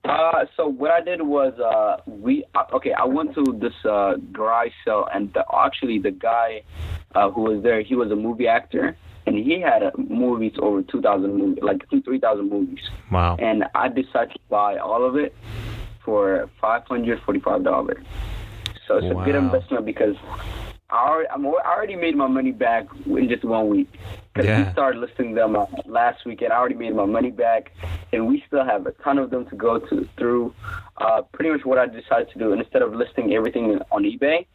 Uh, so what I did was uh, we okay. I went to this uh, garage sale, and the, actually the guy uh, who was there, he was a movie actor, and he had a movies over two thousand movies, like three thousand movies. Wow. And I decided to buy all of it for five hundred forty-five dollars. So it's Wow. a good investment because I already, I'm, I already made my money back in just one week. Because Yeah. we started listing them uh, last weekend. I already made my money back, and we still have a ton of them to go to through. Uh, pretty much what I decided to do, instead of listing everything on eBay,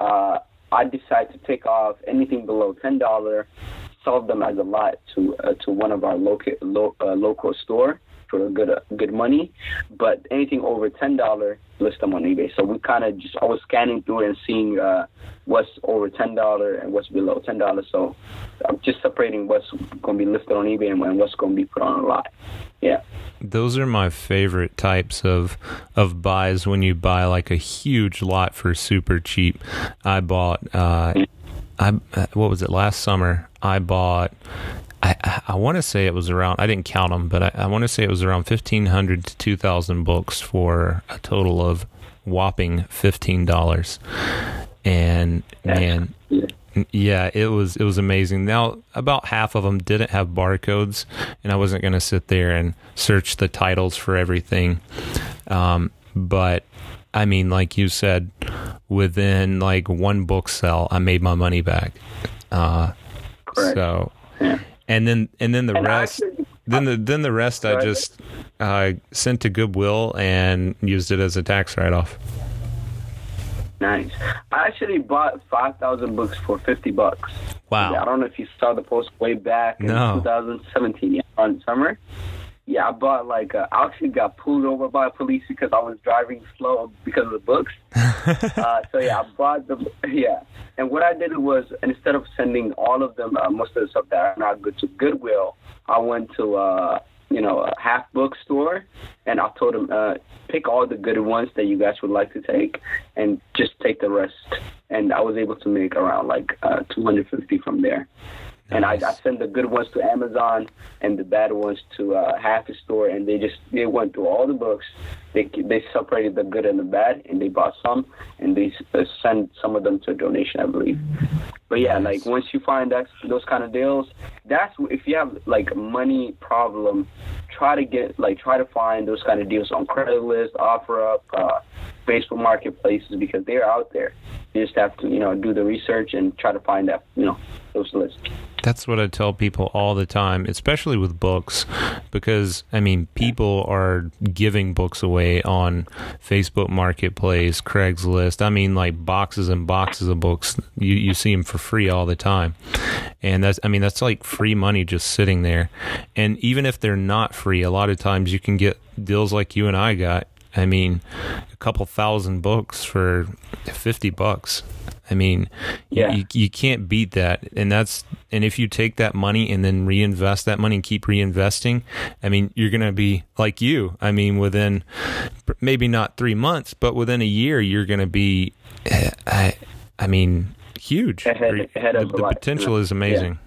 uh, I decided to take off anything below ten dollar, sell them as a lot to uh, to one of our local lo- uh, local store for a good uh, good money. But anything over ten dollar, list them on eBay. So we kind of just I was scanning through and seeing uh, what's over ten dollar and what's below ten dollars. So I'm just separating what's going to be listed on eBay and, what's going to be put on a lot. Yeah. Those are my favorite types of of buys when you buy like a huge lot for super cheap. I bought uh I uh, what was it last summer? I bought I I- want to say it was around I didn't count them, but I, I want to say it was around 1500 to 2000 books for a total of whopping $15. And man, Yeah. it was it was amazing. Now, about half of them didn't have barcodes, and I wasn't going to sit there and search the titles for everything. Um, but I mean, like you said, within like one book sell, I made my money back. Uh, Correct. so, Yeah. And then and then the And rest, actually- then the then the rest, I just uh, sent to Goodwill and used it as a tax write off. Nice. I actually bought five thousand books for fifty bucks. Wow. I don't know if you saw the post way back in No. 2017 yeah, on summer. Yeah, I bought like uh, I actually got pulled over by police because I was driving slow because of the books. uh, so yeah, I bought the yeah. And what I did was instead of sending all of them, uh, most of the stuff that are not good to Goodwill, I went to uh, you know a half bookstore, and I told them uh, pick all the good ones that you guys would like to take, and just take the rest. And I was able to make around like uh, 250 from there. And I, I Nice. sent the good ones to Amazon and the bad ones to uh, half the store, and they just they went through all the books. They they separated the good and the bad, and they bought some, and they uh, sent some of them to a donation, I believe. But yeah, Nice. like once you find that those kind of deals, that's if you have like money problem, try to get like try to find those kind of deals on Craigslist, OfferUp, uh, Facebook Marketplaces because they're out there. You just have to you know do the research and try to find that you know those lists. That's what I tell people all the time, especially with books, because I mean, people are giving books away on Facebook Marketplace, Craigslist. I mean, like boxes and boxes of books. You you see them for free all the time, and that's I mean that's like free money just sitting there. And even if they're not free, a lot of times you can get deals like you and I got. I mean, a couple thousand books for fifty bucks. I mean, you- Yeah. you, you can't beat that, and that's and if you take that money and then reinvest that money and keep reinvesting, I mean, you're gonna be like you. I mean, within maybe not three months, but within a year, you're gonna be, eh, I, I mean, huge. Ahead- ahead the, of the potential is amazing.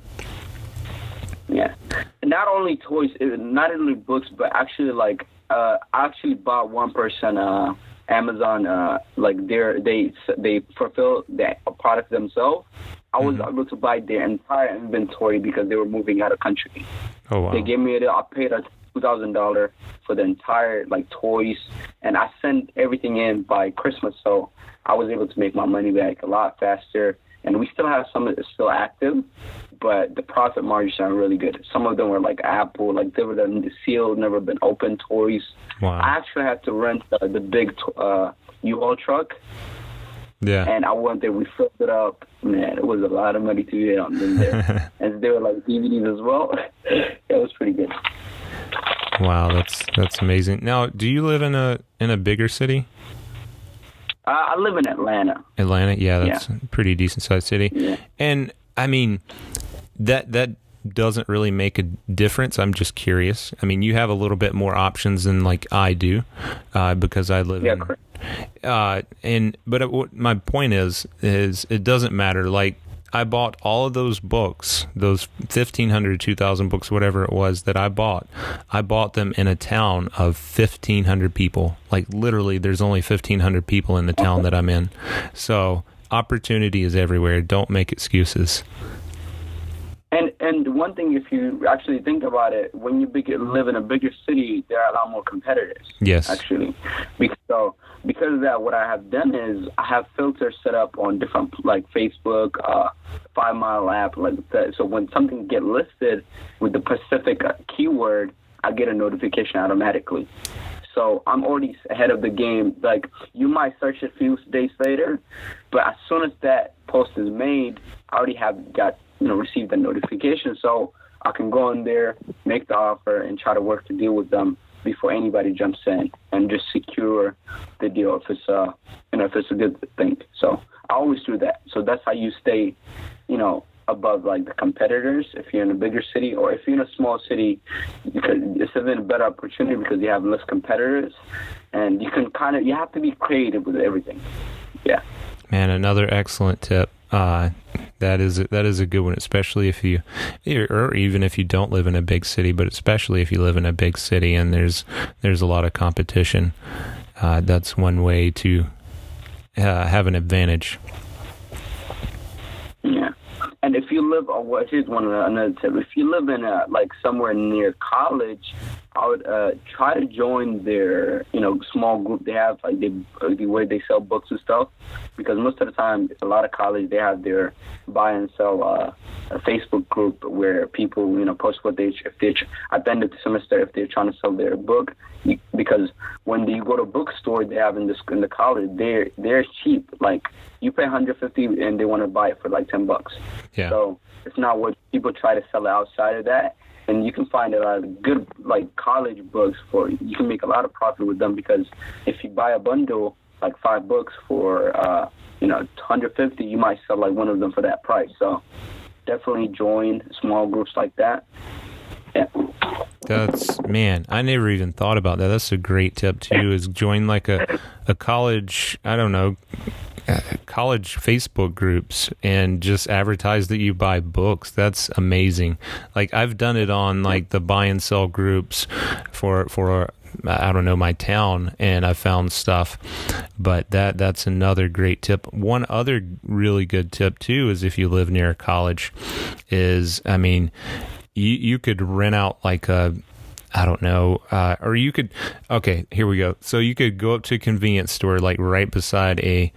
Yeah, and not only toys, uh, not only books, but actually like uh, I actually bought one person uh, Amazon uh, like they they they fulfill the product themselves. I was mm-hmm. able to buy their entire inventory because they were moving out of country. Oh wow! They gave me it. I paid a two thousand dollar for the entire like toys, and I sent everything in by Christmas, so I was able to make my money back a lot faster. And we still have some that's still active, but the profit margins are really good. Some of them were like Apple, like they were the sealed, never been open toys. Wow. I actually had to rent the, the big uh, U-Haul truck. Yeah. And I went there, we filled it up. Man, it was a lot of money to get on there. and there were like DVDs as well. it was pretty good. Wow, that's that's amazing. Now, do you live in a in a bigger city? Uh, I live in Atlanta. Atlanta, yeah, that's yeah. a pretty decent sized city. Yeah. And I mean, that that doesn't really make a difference. I'm just curious. I mean, you have a little bit more options than like I do, uh, because I live yeah, in. Uh, and but it, my point is, is it doesn't matter. Like I bought all of those books, those 1500, 2000 books, whatever it was that I bought. I bought them in a town of 1500 people. Like literally, there's only 1500 people in the town that I'm in. So opportunity is everywhere. Don't make excuses. And and one thing, if you actually think about it, when you big, live in a bigger city, there are a lot more competitors. Yes, actually, because so because of that, what I have done is I have filters set up on different like Facebook, uh, Five Mile app, like that. So when something get listed with the specific uh, keyword, I get a notification automatically. So I'm already ahead of the game. Like you might search a few days later, but as soon as that post is made, I already have got you know received the notification, so I can go in there, make the offer, and try to work to deal with them before anybody jumps in and just secure the deal if it's uh you know if it's a good thing. So I always do that. So that's how you stay, you know, above like the competitors if you're in a bigger city or if you're in a small city it's even a better opportunity because you have less competitors and you can kind of you have to be creative with everything yeah man another excellent tip uh, that is that is a good one, especially if you, or even if you don't live in a big city, but especially if you live in a big city and there's there's a lot of competition. Uh, that's one way to uh, have an advantage. Yeah, and if you live, oh, here's one another tip. If you live in a like somewhere near college, I would uh, try to join their, you know, small group they have, like they, the way they sell books and stuff. Because most of the time, a lot of college they have their buy and sell uh, a Facebook group where people, you know, post what they if they at the end of the semester if they're trying to sell their book. Because when you go to a bookstore, they have in this in the college, they're they're cheap. Like you pay 150 and they want to buy it for like 10 bucks. Yeah. So it's not what people try to sell outside of that and you can find a lot of good like college books for you can make a lot of profit with them because if you buy a bundle like five books for uh you know 150 you might sell like one of them for that price so definitely join small groups like that yeah. That's man, I never even thought about that. That's a great tip too. Is join like a a college, I don't know, college Facebook groups and just advertise that you buy books. That's amazing. Like I've done it on like the buy and sell groups for for I don't know my town and I found stuff. But that that's another great tip. One other really good tip too is if you live near a college is I mean you you could rent out like a I don't know, uh, or you could. Okay, here we go. So you could go up to a convenience store, like right beside a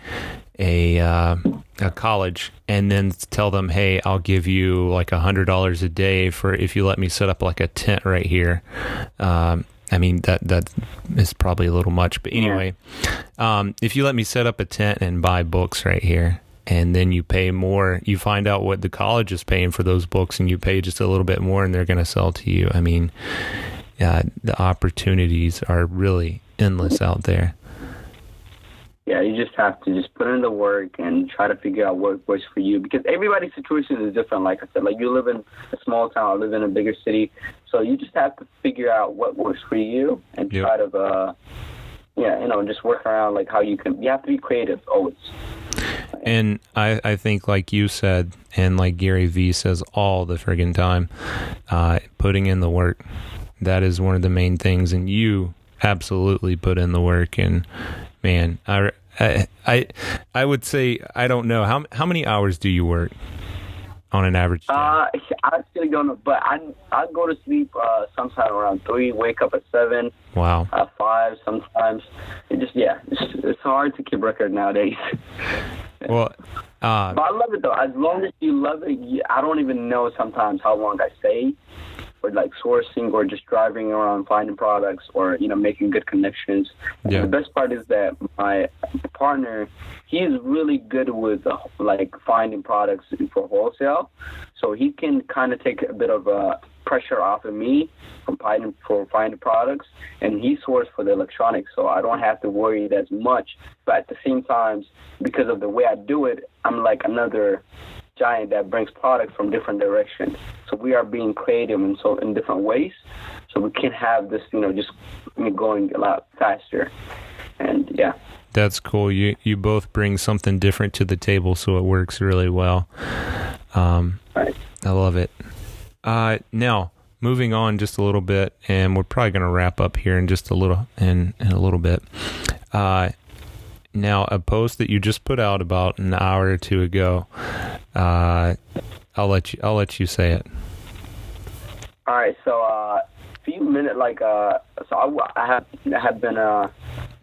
a uh, a college, and then tell them, "Hey, I'll give you like a hundred dollars a day for if you let me set up like a tent right here." Um, I mean that that is probably a little much, but anyway, um, if you let me set up a tent and buy books right here, and then you pay more, you find out what the college is paying for those books, and you pay just a little bit more, and they're going to sell to you. I mean, yeah, the opportunities are really endless out there. Yeah, you just have to just put in the work and try to figure out what works for you because everybody's situation is different. Like I said, like you live in a small town, I live in a bigger city, so you just have to figure out what works for you and yep. try to, uh, yeah, you know, just work around like how you can. You have to be creative always. And I, I think, like you said, and like Gary Vee says all the friggin' time, uh, putting in the work that is one of the main things. And you absolutely put in the work, and man, I, I, I would say I don't know how how many hours do you work on an average day? Uh, I actually don't know, but I I go to sleep uh, sometime around three, wake up at seven. Wow. At five sometimes. It just yeah, it's, it's hard to keep record nowadays. well. Uh, but I love it though. As long as you love it, I don't even know sometimes how long I stay for like sourcing or just driving around finding products or you know making good connections. Yeah. The best part is that my partner, he's really good with uh, like finding products for wholesale, so he can kind of take a bit of a pressure off of me from finding for finding products, and he sources for the electronics, so I don't have to worry as much. But at the same time, because of the way I do it, I'm like another giant that brings products from different directions. So we are being creative in so in different ways, so we can have this, you know, just going a lot faster. And yeah, that's cool. You you both bring something different to the table, so it works really well. Um, right. I love it. Uh, now moving on just a little bit, and we're probably going to wrap up here in just a little in in a little bit. Uh, now, a post that you just put out about an hour or two ago. Uh, I'll let you. I'll let you say it. All right. So, uh, few minutes, like, uh, so I, I have have been uh,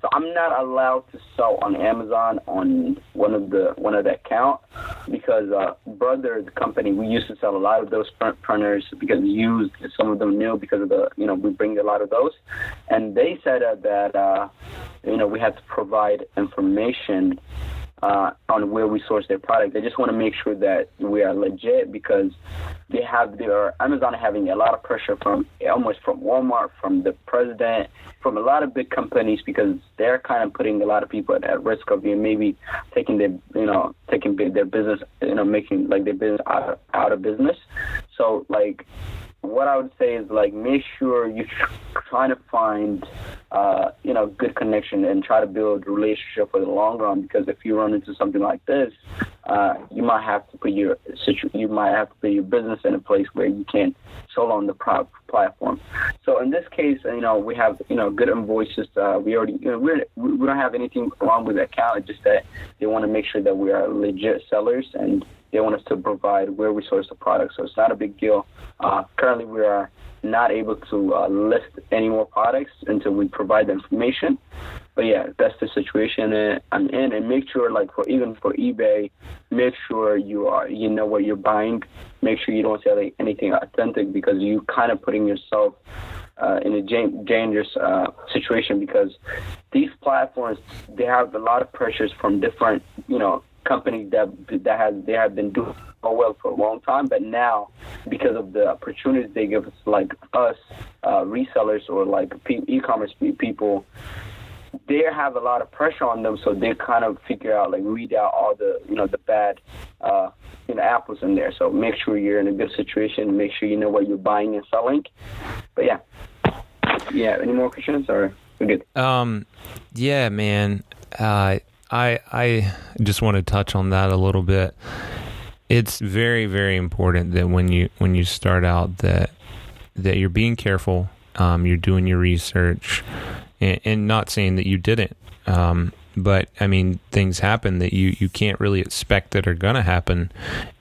so I'm not allowed to sell on Amazon on one of the one of the account because uh, Brother the company we used to sell a lot of those printers because we used some of them new because of the you know we bring a lot of those, and they said uh, that uh, you know we have to provide information uh, on where we source their product. They just want to make sure that we are legit because they have their Amazon having a lot of pressure from almost from Walmart, from the president, from a lot of big companies because they're kind of putting a lot of people at, risk of you know, maybe taking their you know taking their business you know making like their business out, of, out of business. So like what I would say is like make sure you're trying to find uh, you know good connection and try to build relationship for the long run because if you run into something like this, uh, you might have to put your you might have to put your business in a place where you can't sell on the platform. So in this case, you know we have you know good invoices. Uh, we already you know we're, we don't have anything wrong with the account. It's just that they want to make sure that we are legit sellers and they want us to provide where we source the product. So it's not a big deal. Uh, currently, we are not able to uh, list any more products until we provide the information. But yeah, that's the situation I'm in, and make sure, like for even for eBay, make sure you are you know what you're buying. Make sure you don't sell anything authentic because you kind of putting yourself uh, in a dangerous uh, situation because these platforms they have a lot of pressures from different you know companies that that has they have been doing so well for a long time, but now because of the opportunities they give us, like us uh, resellers or like e-commerce people, they have a lot of pressure on them, so they kind of figure out like weed out all the you know the bad uh, you know apples in there. So make sure you're in a good situation. Make sure you know what you're buying and selling. But yeah, yeah. Any more questions or good? Um, yeah, man. Uh, I I just want to touch on that a little bit. It's very very important that when you when you start out that that you're being careful, um, you're doing your research, and, and, not saying that you didn't. Um, but I mean, things happen that you, you can't really expect that are going to happen,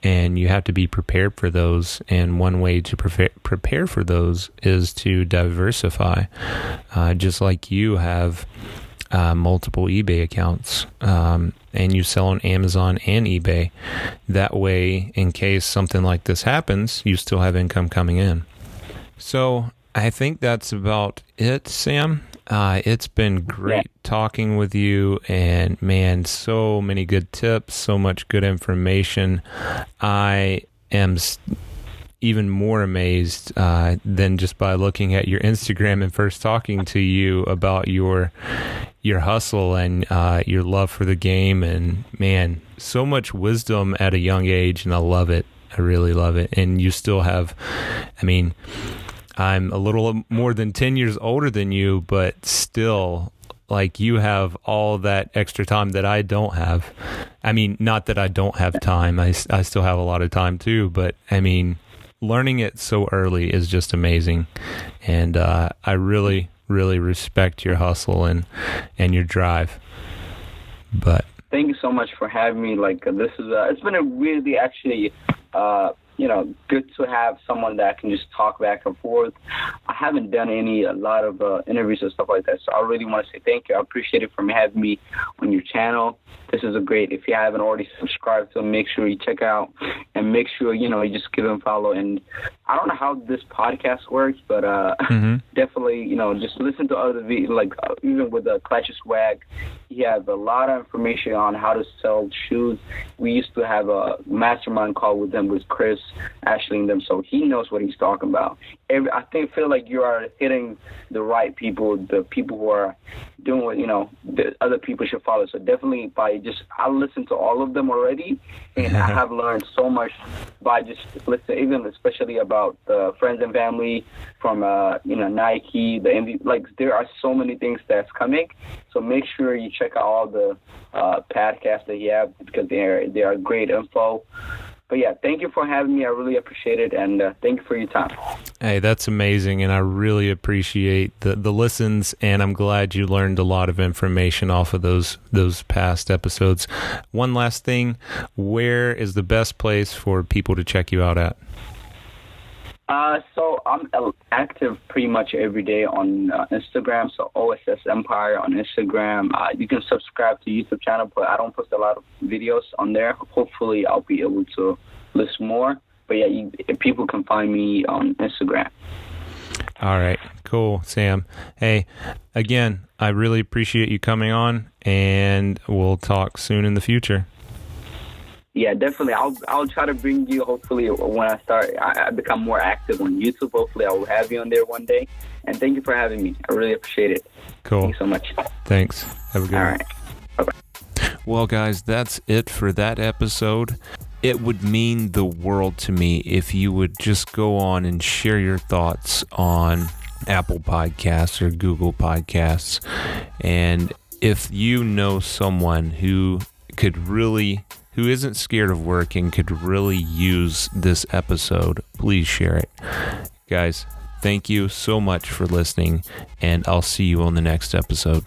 and you have to be prepared for those. And one way to prepare, prepare for those is to diversify, uh, just like you have uh, multiple eBay accounts um, and you sell on Amazon and eBay. That way, in case something like this happens, you still have income coming in. So I think that's about it, Sam. Uh, it's been great talking with you, and man, so many good tips, so much good information. I am. St- even more amazed uh, than just by looking at your Instagram and first talking to you about your your hustle and uh, your love for the game. And man, so much wisdom at a young age, and I love it. I really love it. And you still have, I mean, I'm a little more than 10 years older than you, but still, like you have all that extra time that I don't have. I mean, not that I don't have time. I, I still have a lot of time too, but I mean, learning it so early is just amazing. And uh, I really, really respect your hustle and and your drive. But thank you so much for having me. Like this is uh, it's been a really actually uh, you know, good to have someone that can just talk back and forth. I haven't done any a lot of uh, interviews and stuff like that, so I really want to say thank you. I appreciate it for having me on your channel. This is a great. If you haven't already subscribed to him, make sure you check out and make sure you know you just give him follow. And I don't know how this podcast works, but uh, mm-hmm. definitely you know just listen to other videos. Like uh, even with the Clash of Swag, he has a lot of information on how to sell shoes. We used to have a mastermind call with them with Chris Ashley and them, so he knows what he's talking about. I think feel like you are hitting the right people, the people who are doing what you know the other people should follow. So definitely by just I listened to all of them already, and I have learned so much by just listening, even especially about the friends and family from uh you know Nike, the MV, like there are so many things that's coming. So make sure you check out all the uh, podcasts that you have because they are they are great info but yeah, thank you for having me. I really appreciate it, and uh, thank you for your time. Hey, that's amazing, and I really appreciate the the listens. And I'm glad you learned a lot of information off of those those past episodes. One last thing, where is the best place for people to check you out at? Uh, so I'm active pretty much every day on uh, Instagram. So OSS Empire on Instagram. Uh, you can subscribe to YouTube channel, but I don't post a lot of videos on there. Hopefully, I'll be able to list more. But yeah, you, people can find me on Instagram. All right, cool, Sam. Hey, again, I really appreciate you coming on, and we'll talk soon in the future yeah, definitely. I'll I'll try to bring you. Hopefully, when I start, I, I, become more active on YouTube. Hopefully, I will have you on there one day. And thank you for having me. I really appreciate it. Cool. Thank you so much. Thanks. Have a good All one. right. Bye bye. Well, guys, that's it for that episode. It would mean the world to me if you would just go on and share your thoughts on Apple Podcasts or Google Podcasts. And if you know someone who could really who isn't scared of work and could really use this episode, please share it. Guys, thank you so much for listening, and I'll see you on the next episode.